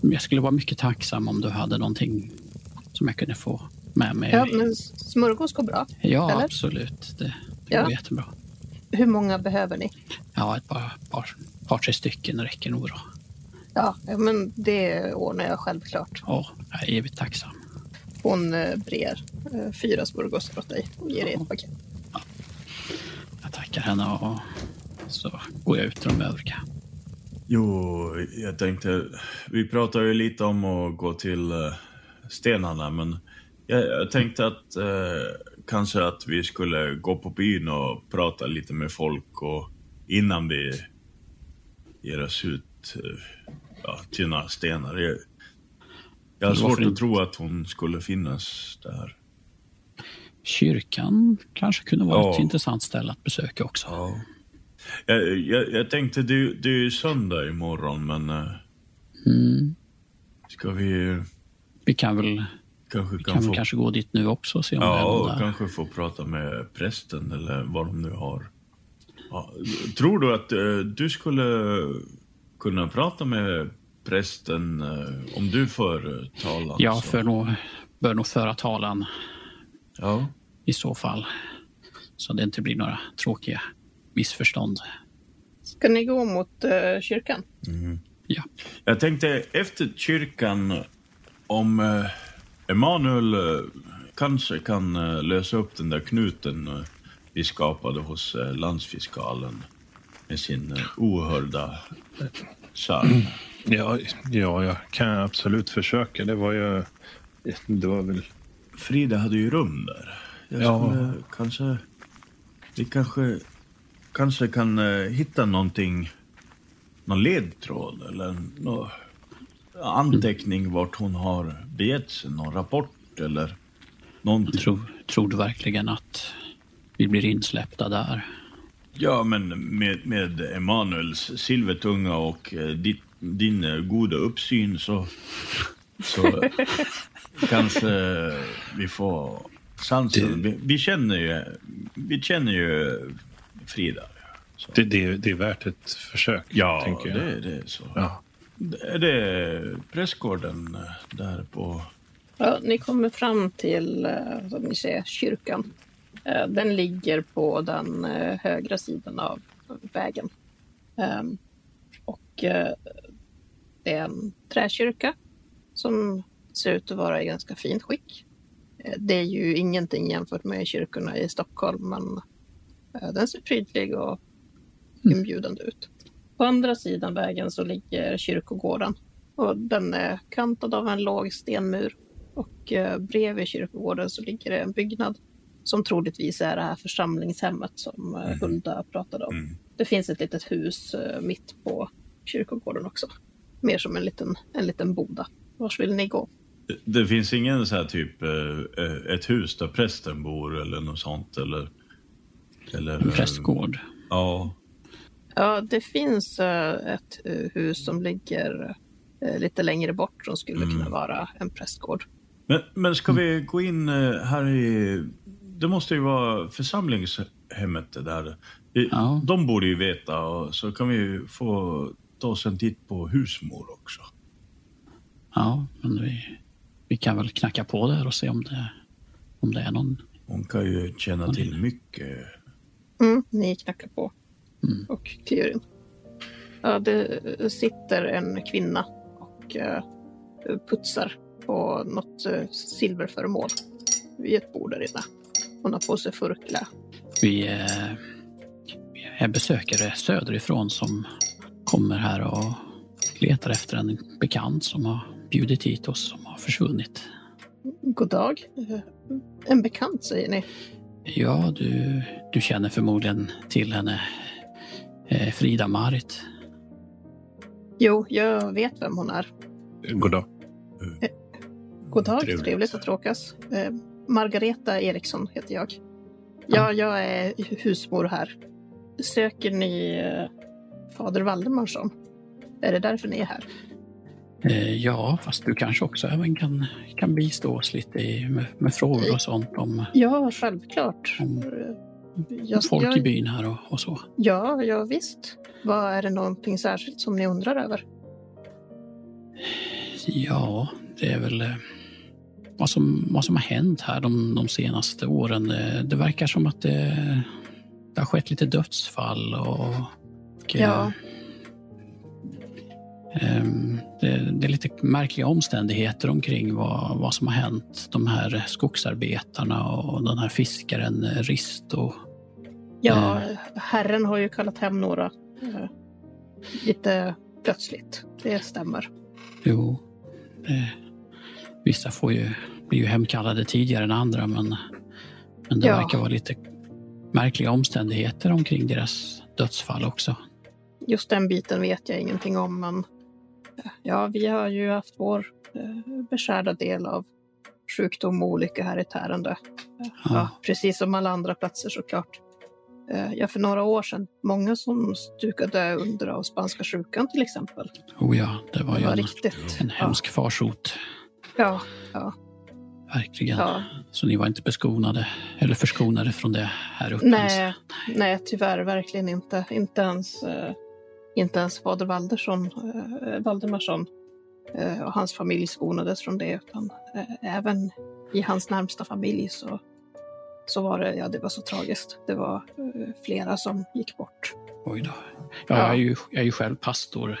Jag skulle vara mycket tacksam om du hade någonting som jag kunde få med mig. ja men smörgås går bra. Ja, eller? absolut. Det, det Ja. går jättebra. Hur många behöver ni? Ja, ett par, par, par tre stycken räcker nog bra. Ja, men det ordnar jag självklart. Ja, jag är evigt tacksam. Hon eh, brer eh, fyra smörgåsar åt dig och ger dig ett paket. Jag tackar henne och så går jag ut till de övriga. Jo, jag tänkte... Vi pratade ju lite om att gå till eh, stenarna, men jag, jag tänkte att eh, kanske att vi skulle gå på byn och prata lite med folk och innan vi ger oss ut eh, ja, till några stenar. Jag, jag har svårt att inte? tro att hon skulle finnas där. Kyrkan kanske kunde vara Ja. ett intressant ställe att besöka också. Ja. Jag, jag, jag tänkte, det, det är ju söndag imorgon, men eh, Mm. ska vi Vi kan väl, kanske vi kan, kan få kanske gå dit nu också och se om det är Ja, någon där. kanske få prata med prästen eller vad de nu har. Ja, tror du att eh, du skulle kunna prata med prästen eh, om du för talan? Jag för nog, bör nog föra talan Ja. i så fall. Så det inte blir några tråkiga missförstånd. Ska ni gå mot eh, kyrkan? Ja, Jag tänkte efter kyrkan om eh, Emanuel eh, kanske kan eh, lösa upp den där knuten vi skapade hos landsfiskalen med sin ohörda psalm. Ja, ja, jag kan absolut försöka. Det var ju... Det var väl... Frida hade ju rum där. Jag Ja. kanske... Vi kanske, kanske kan eh, hitta någonting, någon ledtråd eller någon anteckning vart hon har begett sig, någon rapport eller någonting. tror, tror du verkligen att vi blir insläppta där? Ja, men med, med Emanuels silvertunga och eh, ditt, din eh, goda uppsyn så, så, kanske vi får chansen. Vi, vi, känner ju, vi känner ju Frida. Det, det, det, är värt ett försök. Ja, tänker jag. det, det är så. Ja. Är det prästgården där på... Ja, ni kommer fram till som ni ser, kyrkan. Den ligger på den högra sidan av vägen. Ehm, och eh, det är en träkyrka som ser ut att vara i ganska fint skick. Eh, det är ju ingenting jämfört med kyrkorna i Stockholm, men eh, den ser prydlig och mm. inbjudande ut. På andra sidan vägen så ligger kyrkogården och den är kantad av en låg stenmur och bredvid kyrkogården så ligger det en byggnad som troligtvis är det här församlingshemmet som mm. Hulda pratade om. Mm. Det finns ett litet hus mitt på kyrkogården också. Mer som en liten, en liten boda. Vars vill ni gå? Det finns ingen så här typ eh, ett hus där prästen bor eller något sånt eller? eller en prästgård? Ja. Ja, det finns eh, ett eh, hus som ligger lite längre bort som skulle mm. kunna vara en prästgård. Men, men ska vi gå in här i... Det måste ju vara församlingshemmet det där. Ja. De borde ju veta och så kan vi få ta oss en titt på husmor också. Ja, men vi, vi kan väl knacka på där och se om det, om det är någon... Hon kan ju känna till mycket. Mm, ni knackar på mm. och kliver in. Ja, det sitter en kvinna och uh, putsar på något uh, silverföremål vid ett bord där inne. Hon har på sig furkla. Vi, uh, vi är besökare söderifrån som kommer här och letar efter en bekant som har bjudit hit oss som har försvunnit. God dag. En bekant säger ni? Ja, du, du känner förmodligen till henne. Eh, Frida Marit. Jo, jag vet vem hon är. God dag. Eh, god dag, trevligt, trevligt att tråkas. Eh, Margareta Eriksson heter jag. Ja, jag är husmor här. Söker ni fader Valdemarsson? Är det därför ni är här? Eh, ja, fast du kanske också även kan, kan bistå oss lite i, med, med, frågor och sånt om... Ja, självklart. Om, jag, folk jag, i byn här och, och, så. Ja, ja visst. Vad Är det någonting särskilt som ni undrar över? Ja, det är väl eh, vad som, vad som har hänt här de, de senaste åren. Det, det verkar som att det, det har skett lite dödsfall och ja. Ehm, det, det, är lite märkliga omständigheter omkring vad, vad som har hänt. De här skogsarbetarna och den här fiskaren Risto. Ja, eh, herren har ju kallat hem några eh, lite plötsligt. Det stämmer. Jo. Det, vissa får ju, blir ju hemkallade tidigare än andra men, men det ja. verkar vara lite märkliga omständigheter omkring deras dödsfall också. Just den biten vet jag ingenting om, men ja, vi har ju haft vår eh, beskärda del av sjukdom och olycka här i Tärendö. Ja. precis som alla andra platser såklart. Eh, ja, för några år sedan, många som stukade under av spanska sjukan till exempel. Oh ja, det var, det var ju en, riktigt, en hemsk ja. farsot. Ja, ja. Verkligen. Ja. Så ni var inte beskonade eller förskonade från det här uppe? Nej, nej tyvärr verkligen inte. Inte ens, uh, inte ens fader Valdersson, uh, Valdemarsson uh, och hans familj skonades från det. Utan uh, även i hans närmsta familj så, så var det, ja, det var så tragiskt. Det var flera som gick bort. Oj då. Ja, Jag, är ju, jag är ju själv pastor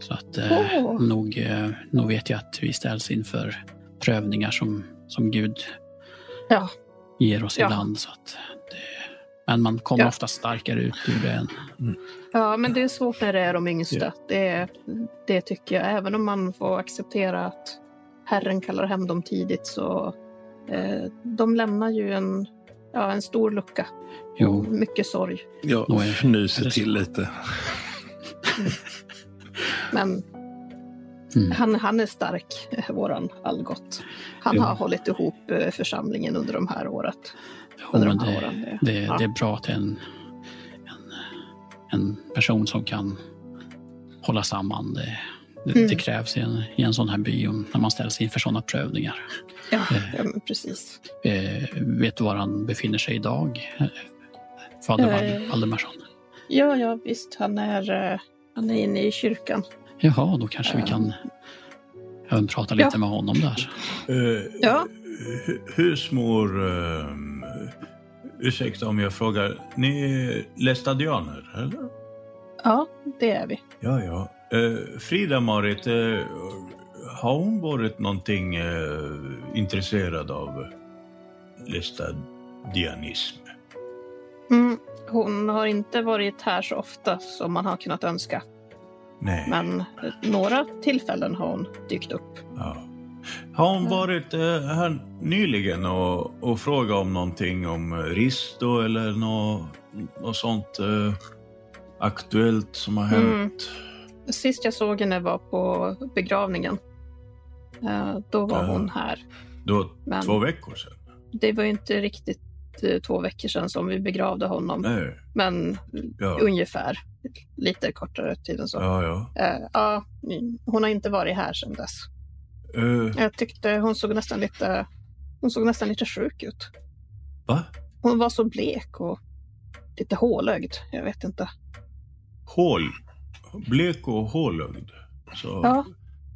så att oh. nog, nog vet jag att vi ställs inför prövningar som som Gud ja. ger oss ja. ibland. Så att det, men man kommer ja. ofta starkare ut ur det. Mm. Ja, men det är svårt när det är de yngsta. Ja. Det, det tycker jag. Även om man får acceptera att Herren kallar hem dem tidigt så eh, de lämnar ju en, ja, en stor lucka. Jo. Mycket sorg. Jag fnyser till lite. Mm. Men Mm. Han, han är stark, våran Algot. Han jo. har hållit ihop eh, församlingen under de här året. Jo, men det, åren. Det, ja. det, är bra att en, en, en person som kan hålla samman. Det, det, Mm. det krävs i en, i en sån här by när man ställs inför sådana prövningar. Ja, ja men precis. Eh, vet du var han befinner sig idag? Eh, Fader Eh. Val- Valdemarsson? Ja, ja visst. Han är, eh, han är inne i kyrkan. Jaha, då kanske vi Ja. kan även prata lite Ja. med honom där. Eh, Ja. hu- Husmor, um, ursäkta om jag frågar, ni är lästadianer, eller? Ja, det är vi. Ja, ja. Eh, Frida-Marit, eh, har hon varit någonting eh, intresserad av lästadianism? Mm, hon har inte varit här så ofta som man har kunnat önska. Nej. Men några tillfällen har hon dykt upp. Ja. Har hon varit eh, här nyligen och, och frågat om någonting om eh, Risto eller något, något sånt eh, aktuellt som har Mm. hänt? Sist jag såg henne var på begravningen. Eh, Då var hon här. Då, Men- två veckor sedan? Det var inte riktigt eh, två veckor sedan som vi begravde honom. Nej. Men Ja. ungefär. Lite kortare tid än så. Ja, ja. Eh, mm, hon har inte varit här sedan dess. Eh, Jag tyckte hon såg nästan lite, hon såg nästan lite sjuk ut. va? Hon var så blek och lite hålögd. Jag vet inte. Hål? Blek och hålögd? Så, Ja,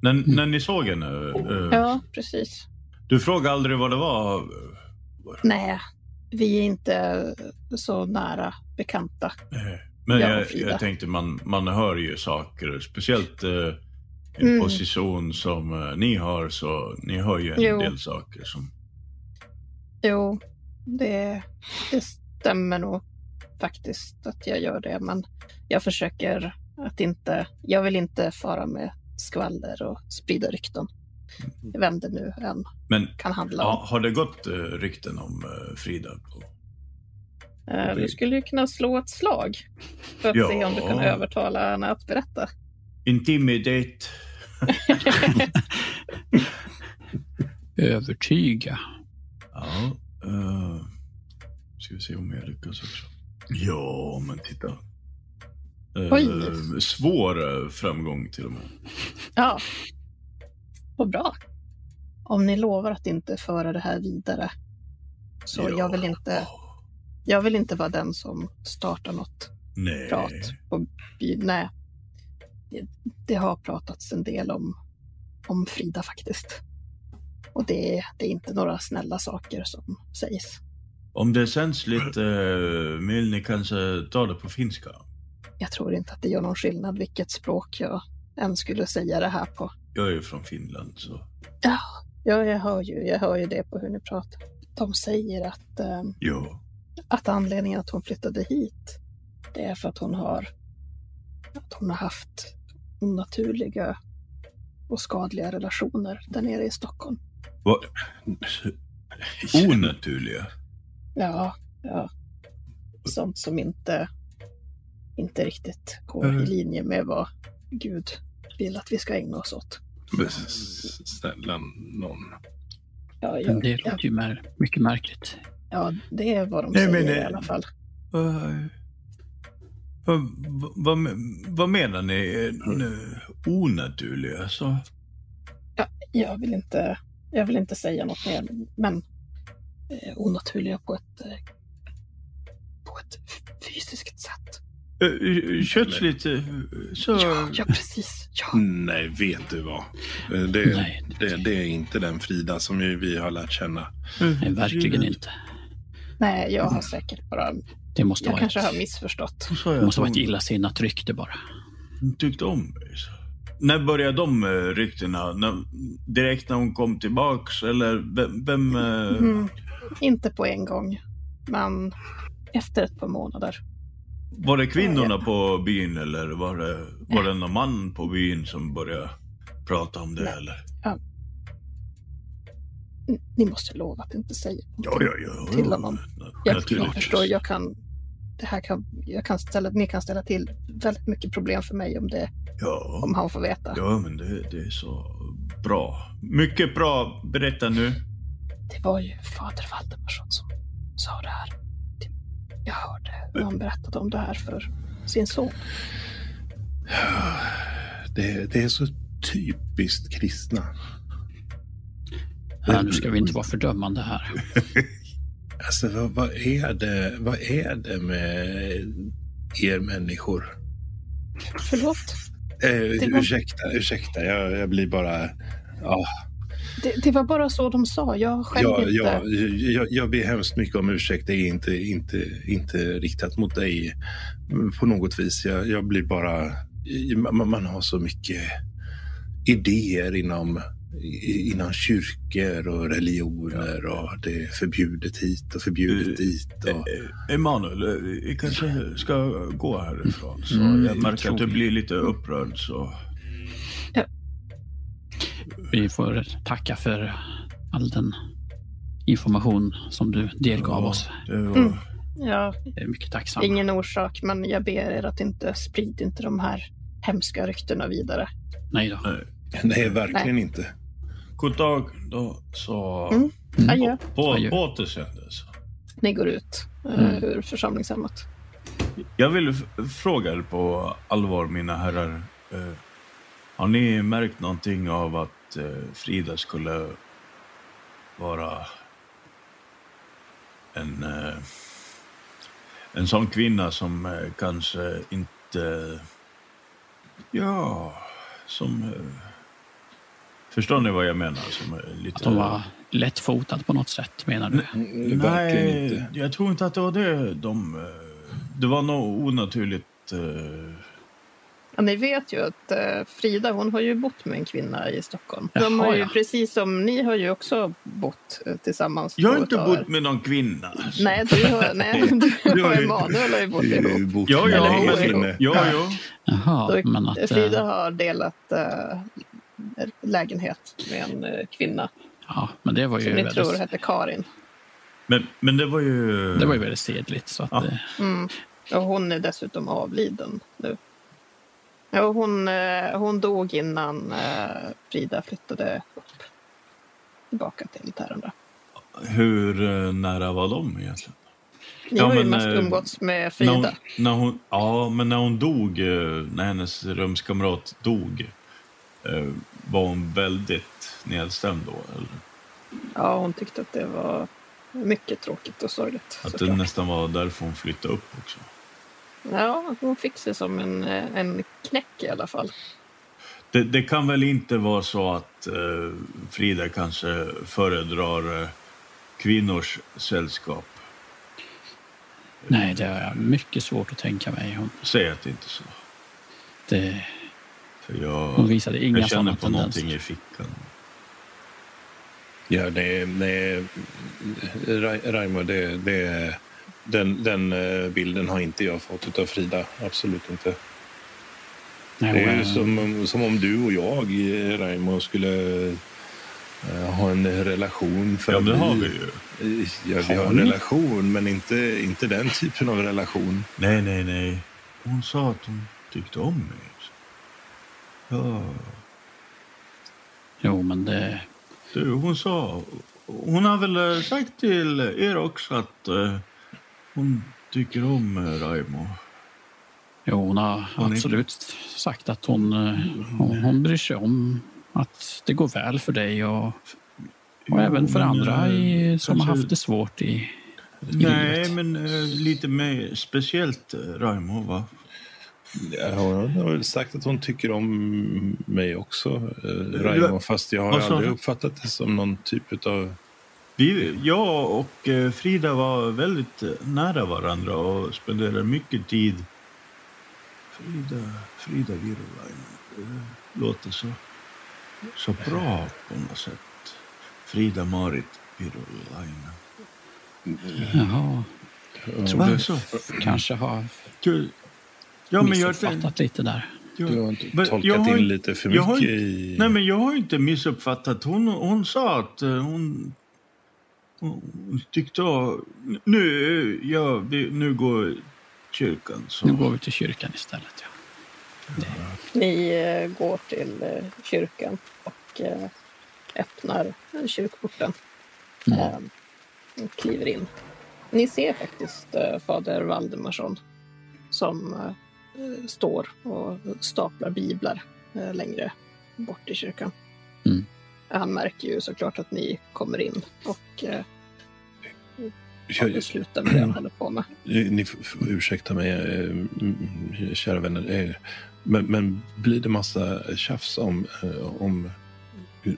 när, när ni såg henne? eh, ja precis. Du frågade aldrig vad det var? Nej, vi är inte så nära bekanta. Nej. Men Ja, jag, Frida. jag tänkte man, man hör ju saker, speciellt eh, Mm. position som eh, ni har, så ni hör ju en Jo. del saker som... Jo, det, det stämmer nog faktiskt att jag gör det. Men jag försöker att inte, jag vill inte fara med skvaller och sprida rykten. Vem det nu än Men kan handla om. har det gått eh, rykten om eh, Frida? På... Eh, Du skulle ju kunna slå ett slag för att Ja. se om du kan övertala henne att berätta. Intimidate? Övertyga. Ja. Uh, ska vi se om jag lyckas också. Ja, men titta. Oj. svår eh, framgång till och med. Ja, vad bra. Om ni lovar att inte föra det här vidare. Så Ja. jag vill inte, jag vill inte vara den som startar något Nej. prat på. Nej. Det, har pratats en del om, om Frida faktiskt. Och det, är- det är inte några snälla saker som sägs. Om det känns lite, uh, vill ni kanske ta det på finska? Jag tror inte att det gör någon skillnad vilket språk jag än skulle säga det här på. Jag är ju från Finland så. Ja, ja jag, hör ju, jag hör ju det på hur ni pratar. De säger att, eh, Jo. att anledningen att hon flyttade hit, det är för att hon har, att hon har haft onaturliga och skadliga relationer där nere i Stockholm. Vad? Onaturliga? Ja, ja. Sånt som inte, inte riktigt går Mm. i linje med vad Gud vill att vi ska ägna oss åt. Men Snälla någon. Ja, ja, Det låter ju mär, mycket märkligt. ja det är vad de Nej, säger men i det- alla fall. Vad, vad, vad, vad menar ni? eh, Onaturliga? Så? Jag vill inte, jag vill inte säga något mer, men eh, onaturliga på ett, eh, på ett fysiskt sätt. Uh, Kötsligt? eh, Så... Ja, ja precis. Ja. Nej, vet du vad? Eh, Det, Nej, det, det är inte den Frida som vi- vi har lärt känna. Nej, verkligen inte. Nej, jag har säkert bara, Det måste jag vara kanske har ett, missförstått. Så sa det jag måste vara ett illasinnat rykte bara. tyckte om mig. När började de eh, ryktena? När, direkt när hon kom tillbaks? Eller vem? vem eh, Mm, inte på en gång, men efter ett par månader. Var det kvinnorna på byn eller var det, var det någon man på byn som började prata om det? Nej. Eller? Ni måste lova att inte säga Ja, ja, ja. Till ja, honom. na- Jag, förstår, jag kan, det här kan, jag kan ställa, ni kan ställa till väldigt mycket problem för mig om, det, Ja, om han får veta. ja men det, det är så bra. Mycket bra. Berätta nu. Det var ju fader Valdemarsson som sa det här. Jag hörde hur han berättade om det här för sin son. Det, det är så typiskt kristna. Ja, nu ska vi inte vara fördömande här. Alltså vad, vad, är det, vad är det med er människor? Förlåt? Eh, var- ursäkta, ursäkta. Jag, jag blir bara... Ja, Det, det var bara så de sa. Jag själv ja, inte... ja, jag, jag ber hemskt mycket om ursäkt. Det är inte, inte, inte riktat mot dig på något vis. Jag, jag blir bara... Man, man har så mycket idéer inom, inom kyrkor och religioner och det är förbjudet hit och förbjudet Eh, dit. Och, Eh, Emanuel, eh, vi kanske ska gå härifrån. Så Mm, jag märker att du vi. blir lite upprörd. Så. Vi får tacka för all den information som du delgav oss. Det var, Mm. Ja, mycket tacksam. ingen orsak, men jag ber er att inte sprida inte de här hemska ryktena vidare. Nej då. nej, verkligen inte. God dag då. Så Mm. Adjö. på, Adjö. på återseende. så. Ni går ut eh, Mm. ur församlingshemmet. Jag vill fråga er på allvar, mina herrar. Eh, har ni märkt någonting av att eh, Frida skulle vara en, eh, en sån kvinna som eh, kanske inte... Ja, som... Förstår ni vad jag menar? Som lite... Att de var lättfotad på något sätt menar du? Verkligen Nej, inte. jag tror inte att det var det. De, eh, det var nog onaturligt. eh, Ja, ni vet ju att eh, Frida hon har ju bott med en kvinna i Stockholm. De har Jaha, ju, ja. Precis som ni har ju också bott tillsammans. Jag har inte bott år. med någon kvinna. alltså. Nej, du har, nej, du har och ju- Emanuel har ju bott ihop. bot- Ja, Eller ja, men, ja, ja. Jaha, Så men att... Frida har delat lägenhet med en eh, kvinna Ja, men det var ju som ni väldigt, tror hette Karin. Men, men det var ju... det var ju väldigt sedligt. Så att, Ja. eh, Mm. Och hon är dessutom avliden nu. Ja, och hon, eh, hon dog innan Frida flyttade upp. Tillbaka till Tärendö. Hur nära var de egentligen? Ni Ja, har ju men, mest umgåtts med När Frida. hon, när hon, ja, men när hon dog, när hennes rumskamrat dog, var hon väldigt nedstämd då? Eller? Ja, hon tyckte att det var mycket tråkigt och sorgligt. Att det såklart. nästan var därför hon flyttade upp också. Ja, hon fick sig som en, eh, en knäck i alla fall. Det, det kan väl inte vara så att eh, Frida kanske föredrar eh, kvinnors sällskap? nej, det är mycket svårt att tänka mig. Hon, Säg att det inte är så. det, För jag, hon visade inga jag känner på någonting tendenser. i fickan. Ja, det, Ra- Raimo, det, det, den, den eh, bilden har inte jag fått av Frida. Absolut inte. Nej, Det är som, om- som om du och jag, eh, Raimo, skulle eh, ha en relation. För Ja, det har vi- ju. Ja, vi Har en relation, men inte, inte den typen av relation. Nej, nej, nej. Hon sa att hon tyckte om mig. Ja, Jo, men det... du, hon sa... Hon har väl eh, sagt till er också att eh, hon tycker om eh, Raimo. Jo, hon har Hon är- absolut sagt att hon, eh, hon, hon bryr sig om att det går väl för dig och, och Jo, även för andra i, som har kanske- haft det svårt i... Nej, livet. men eh, lite mer speciellt Raimo, va? Ja, hon har väl sagt att hon tycker om mig också, eh, Raimo. Fast jag har aldrig uppfattat det som någon typ av... Vi, jag och eh, Frida var väldigt eh, nära varandra och spenderade mycket tid. Frida, Frida Virolainen. Det låter så, så bra på något sätt. Frida Marit Virolainen. Jaha, Tror du så? kanske har Du, ja, men jag, missuppfattat lite där. jag, Du har inte Men tolkat jag har in lite för jag har mycket inte- i... Nej, men jag har inte missuppfattat. Hon, hon sa att eh, hon, hon tyckte... Nu, ja, vi, nu går kyrkan. Så. Nu går vi till kyrkan istället. Ja. Ni eh, går till eh, kyrkan och eh, öppnar kyrkporten. Mm. Eh, och kliver in. Ni ser faktiskt eh, fader Valdemarsson som eh, står och staplar biblar eh, längre bort i kyrkan. Mm. Han märker ju såklart att ni kommer in och eh, Jag, sluta med det han håller på med. ni f- f- ursäkta mig, eh, kära vänner. eh, Men, men blir det massa tjafs om, eh, om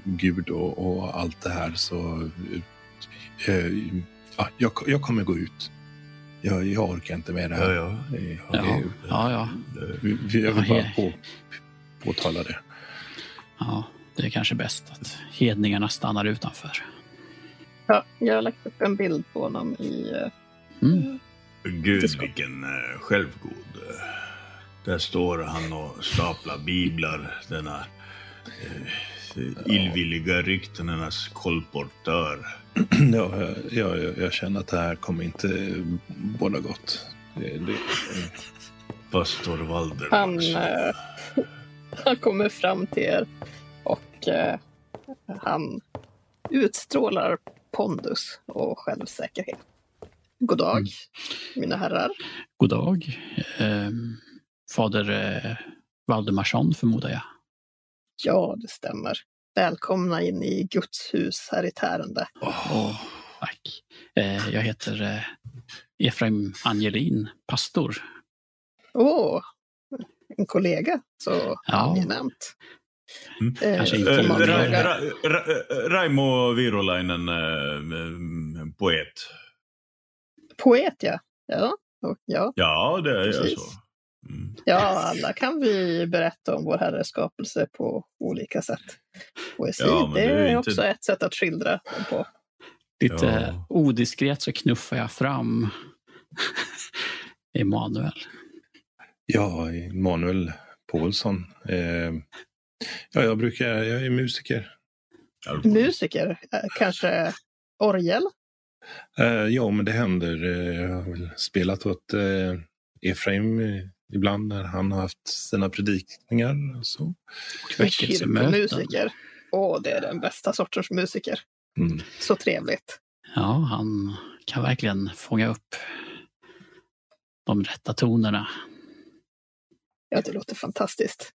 Gud och, och allt det här så... eh, ja, jag, jag kommer gå ut. Jag, jag orkar inte med det här. Ja, ja. Eh, Ja, det- ja, ja. Jag vill Ja, bara på, påtala det. ja. Det är kanske bäst att hedningarna stannar utanför. Ja, jag har lagt upp en bild på honom i... eh, Mm. Gud vilken uh, självgod. eh, där står han och staplar biblar. Denna uh, illvilliga ryktenernas kolportör. Ja, jag, jag, jag känner att det här kommer inte båda gott. Det, det, Pastor Valdemar. Han, eh, han kommer fram till er och eh, han utstrålar pondus och självsäkerhet. God dag, Mm. mina herrar. God dag. Eh, fader eh, Valdemarsson förmodar jag. Ja, det stämmer. Välkomna in i Guds hus här i Tärende. Och, tack. Eh, jag heter eh, Efraim Angelin, pastor. Åh, en kollega. Så Ja. angenämt. Mm. Eh, Eh, Ra, Ra, Ra, Raimo Virolainen, uh, poet. Poet, ja. Ja, ja. Ja, det är jag Precis. så. Mm. ja, alla kan vi berätta om vår Herres skapelse på olika sätt. Poesi, Ja, det det är är inte- också ett sätt att skildra dem på. Lite Ja. odiskret så knuffar jag fram Emanuel. ja, Manuel Paulsson. Eh, ja, jag brukar, jag är musiker. Musiker, eh, kanske orgel? Eh, ja, men det händer. Jag har väl spelat åt eh, Efraim ibland när han har haft sina predikningar. och Så. Och. Kyrkomusiker. Åh, det är den bästa sortens musiker. Mm. Så trevligt. Ja, han kan verkligen fånga upp de rätta tonerna. Ja, det låter fantastiskt.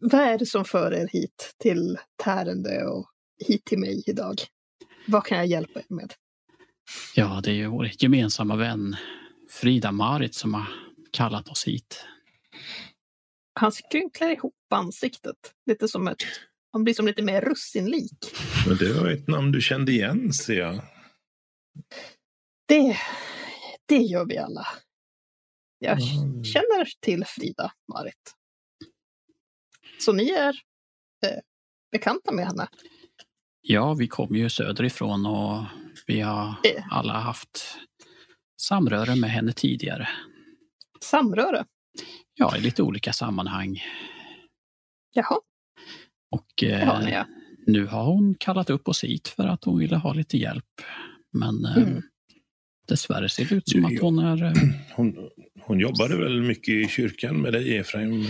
Vad är det som för er hit till Tärende och hit till mig idag? Vad kan jag hjälpa er med? Ja, det är ju vår gemensamma vän Frida Marit som har kallat oss hit. Han skrynklar ihop ansiktet. Lite som ett... Han blir som lite mer russinlik. Men det var ett namn du kände igen, ser jag. Det, det gör vi alla. Jag Mm. känner till Frida Marit. Så ni är eh, bekanta med henne? Ja, vi kommer ju söderifrån och vi har Eh. alla haft samröre med henne tidigare. Samröre? Ja, i lite olika sammanhang. Jaha, Och eh, ja. nu har hon kallat upp oss hit för att hon ville ha lite hjälp. Men eh, Mm. dessvärre ser det ut som att hon är... eh, Hon, hon jobbade väl mycket i kyrkan med dig, Efraim?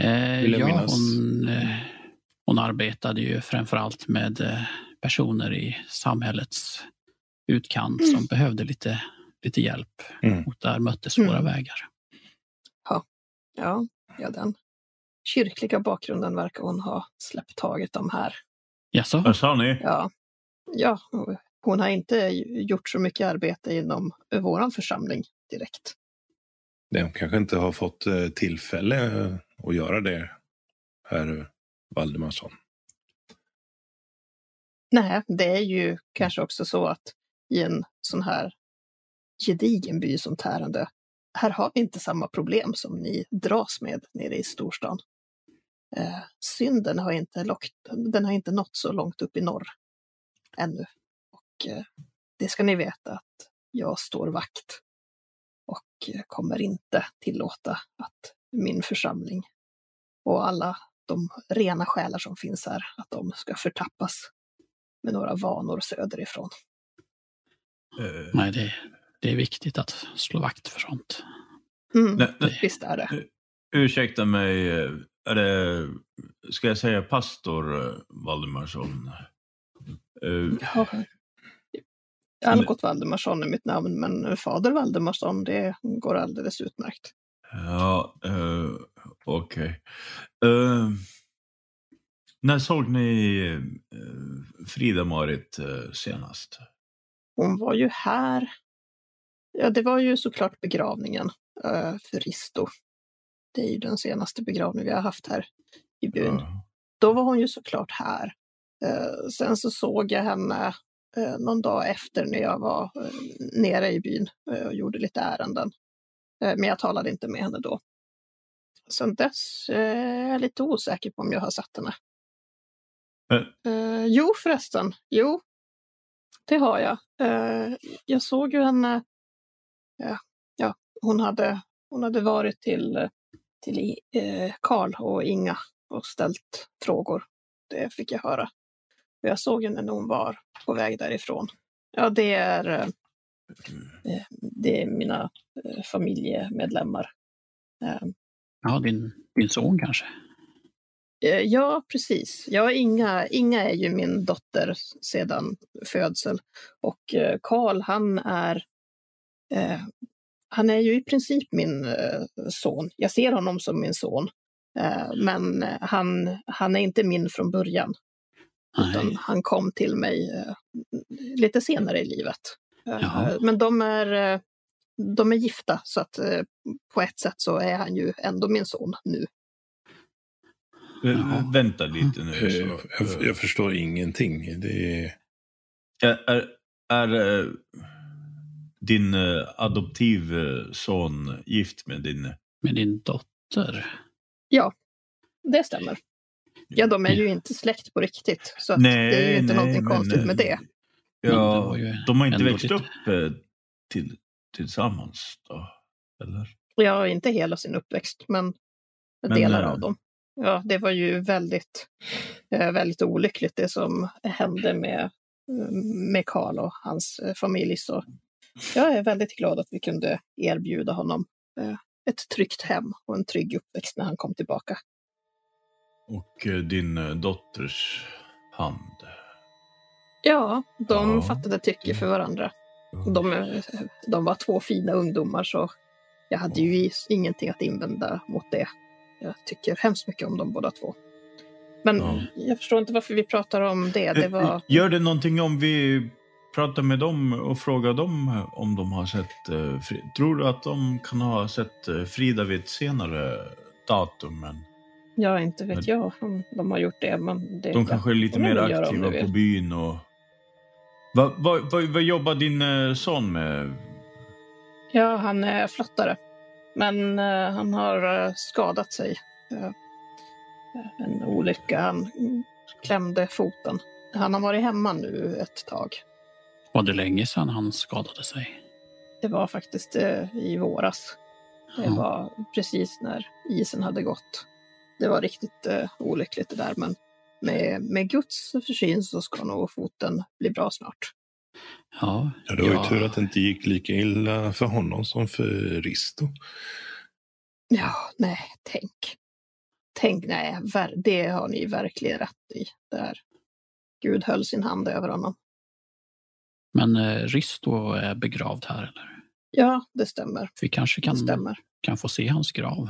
eh, Eh, Vill jag ja, minnas. hon, eh, hon arbetade ju framförallt med eh, personer i samhällets utkant som behövde lite, lite hjälp. Mm. Och där möttes våra Mm. vägar. Ja, ja, den kyrkliga bakgrunden verkar hon ha släppt taget om här. Jaså? Vad sa ni? Ja, ja, hon har inte gjort så mycket arbete inom våran församling direkt. Nej, hon kanske inte har fått eh, tillfälle eh, att göra det, herr Valdemarsson. Nej, det är ju kanske också så att i en sån här gedigen by som Tärendö, här har vi inte samma problem som ni dras med nere i storstan. Eh, synden har inte, lockt, den har inte nått så långt upp i norr ännu. Och eh, det ska ni veta att jag står vakt och eh, kommer inte tillåta att min församling och alla de rena själar som finns här, att de ska förtappas med några vanor söderifrån. Eh, Nej, det, det är viktigt att slå vakt för sånt. Mm, nej, nej, visst är det. ursäkta mig, är det, ska jag säga pastor eh, Valdemarsson? Eh, Ja. Algot Valdemarsson är mitt namn, men fader Valdemarsson, det går alldeles utmärkt. Ja, uh, okej. Eh, när såg ni Frida-Marit senast? Hon var ju här. Ja, det var ju såklart begravningen eh, för Risto. Det är ju den senaste begravningen vi har haft här i byn. Ja. Då var hon ju såklart här. Eh, sen så såg jag henne eh, någon dag efter när jag var nere i byn och gjorde lite ärenden. Men jag talade inte med henne då. Sen dess är jag lite osäker på om jag har sett henne. Eh, jo förresten, jo. Det har jag. Jag såg ju henne. Ja, ja, hon, hade, hon hade varit till, eh, till eh, Karl och Inga och ställt frågor. Det fick jag höra. Jag såg henne när hon var på väg därifrån. Ja, det är, eh, eh, det är mina eh, familjemedlemmar. Eh, Ja, din, din son kanske? Eh, Ja, precis. Ja, Inga, Inga är ju min dotter sedan födsel. Och eh, Karl, han är, eh, han är ju i princip min eh, son. Jag ser honom som min son. Eh, men eh, han, han är inte min från början. Han kom till mig eh, lite senare i livet. Eh, men de är, de är gifta, så att eh, på ett sätt så är han ju ändå min son nu. Jaha. Vänta lite nu. Så, Jag, jag förstår ingenting. Det är... är, är, är din eh, adoptivson gift med din... Med din dotter? Det stämmer. Ja, de är ju inte släkt på riktigt. Så att Nej, det är ju inte nej, någonting konstigt eh, med det. Det Ja, de har inte växt lite- upp eh, till, tillsammans då? Eller? Ja, inte hela sin uppväxt, men, Men, delar eh, av dem. Ja, det var ju väldigt, eh, väldigt olyckligt det som hände med, eh, med Karl och hans eh, familj. Så jag är väldigt glad att vi kunde erbjuda honom eh, ett tryggt hem och en trygg uppväxt när han kom tillbaka. Och eh, din eh, dotters hand? Ja, de Ja. fattade tycke för varandra. De, de var två fina ungdomar så jag hade ju ingenting att invända mot det. Jag tycker hemskt mycket om dem båda två. Men Ja. jag förstår inte varför vi pratar om det. Det var... Gör det någonting om vi pratar med dem och frågar dem om de har sett... eh, Tror du att de kan ha sett eh, Frida vid ett senare datum? Men Ja, inte vet Men- jag om de har gjort det. Men det de kanske är lite mer aktiva på byn och... Vad vad- vad- vad jobbar din eh, son med? Ja, han är flottare. Men eh, han har eh, skadat sig. Eh, en olycka. Han klämde foten. Han har varit hemma nu ett tag. Var det länge sedan han skadade sig? Det var faktiskt eh, i våras. Det Ja. var precis när isen hade gått. Det var riktigt eh, olyckligt det där, men med, med Guds försyn så ska nog foten bli bra snart. Ja, Ja, det var ju Ja. tur att det inte gick lika illa för honom som för Risto. Ja, nej, tänk. Tänk, nej, ver- det har ni verkligen rätt i. Där Gud höll sin hand över honom. Men eh, Risto är begravd här, eller? Ja, det stämmer. Vi kanske kan, stämmer. kan få se hans grav.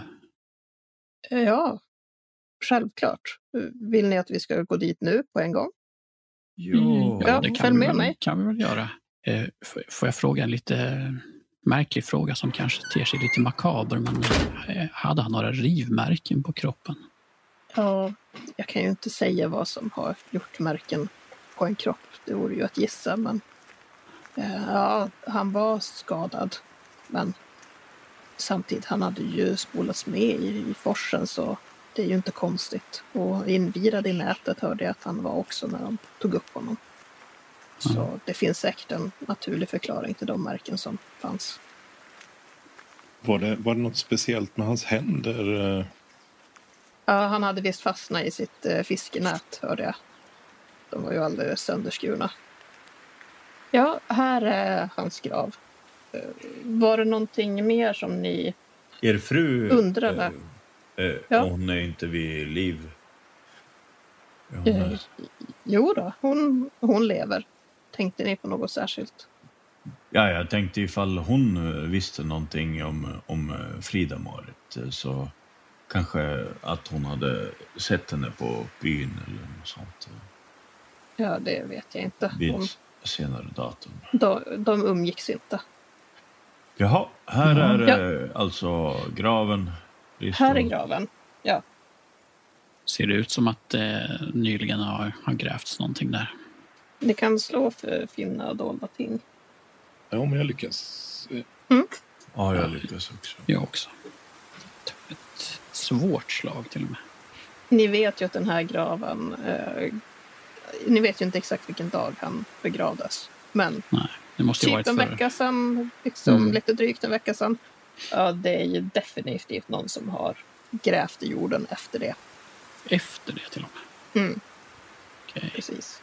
Ja, självklart. Vill ni att vi ska gå dit nu på en gång? Jo. Ja, det kan följ vi, med väl, mig. kan vi väl göra. Eh, får jag fråga en lite eh, märklig fråga som kanske ter sig lite makaber, men eh, hade han några rivmärken på kroppen? Ja, jag kan ju inte säga vad som har gjort märken på en kropp. Det vore ju att gissa, men eh, ja, han var skadad. Men samtidigt, han hade ju spolats med i, i forsen så det är ju inte konstigt. Och invirad i nätet hörde jag att han var också när de tog upp honom. Så det finns säkert en naturlig förklaring till de märken som fanns. Var det, var det något speciellt med hans händer? eh? Ja, han hade visst fastnat i sitt eh, fiskenät, hörde jag. De var ju alldeles sönderskurna. Ja, här är hans grav. Eh, Var det någonting mer som ni... Er fru... Undrade. eh, eh, Ja. Hon är inte vid liv. Hon Eh, är- jo då, hon, hon lever. Tänkte ni på något särskilt? Ja, jag tänkte ifall hon eh, visste någonting om, om eh, Frida-Marit. eh, Så Kanske att hon hade sett henne på byn eller något sånt. Ja, det vet jag inte. Vid senare datum. de, de umgicks inte. Jaha, här är Ja. det alltså graven. Här är graven. Ja, Ser det ut som att det nyligen har, har grävts någonting där? det kan slå för finna dolda ting. Ja, men jag lyckas. Ja, jag lyckas också. Jag också. Ett svårt slag till och med. Ni vet ju att den här graven... Eh, ni vet ju inte exakt vilken dag han begravdes. Men Nej, typ en vecka sedan, liksom, Mm. lite drygt en vecka sedan. Ja, det är ju definitivt någon som har grävt i jorden efter det. Efter det till och med. Mm, Okej. precis.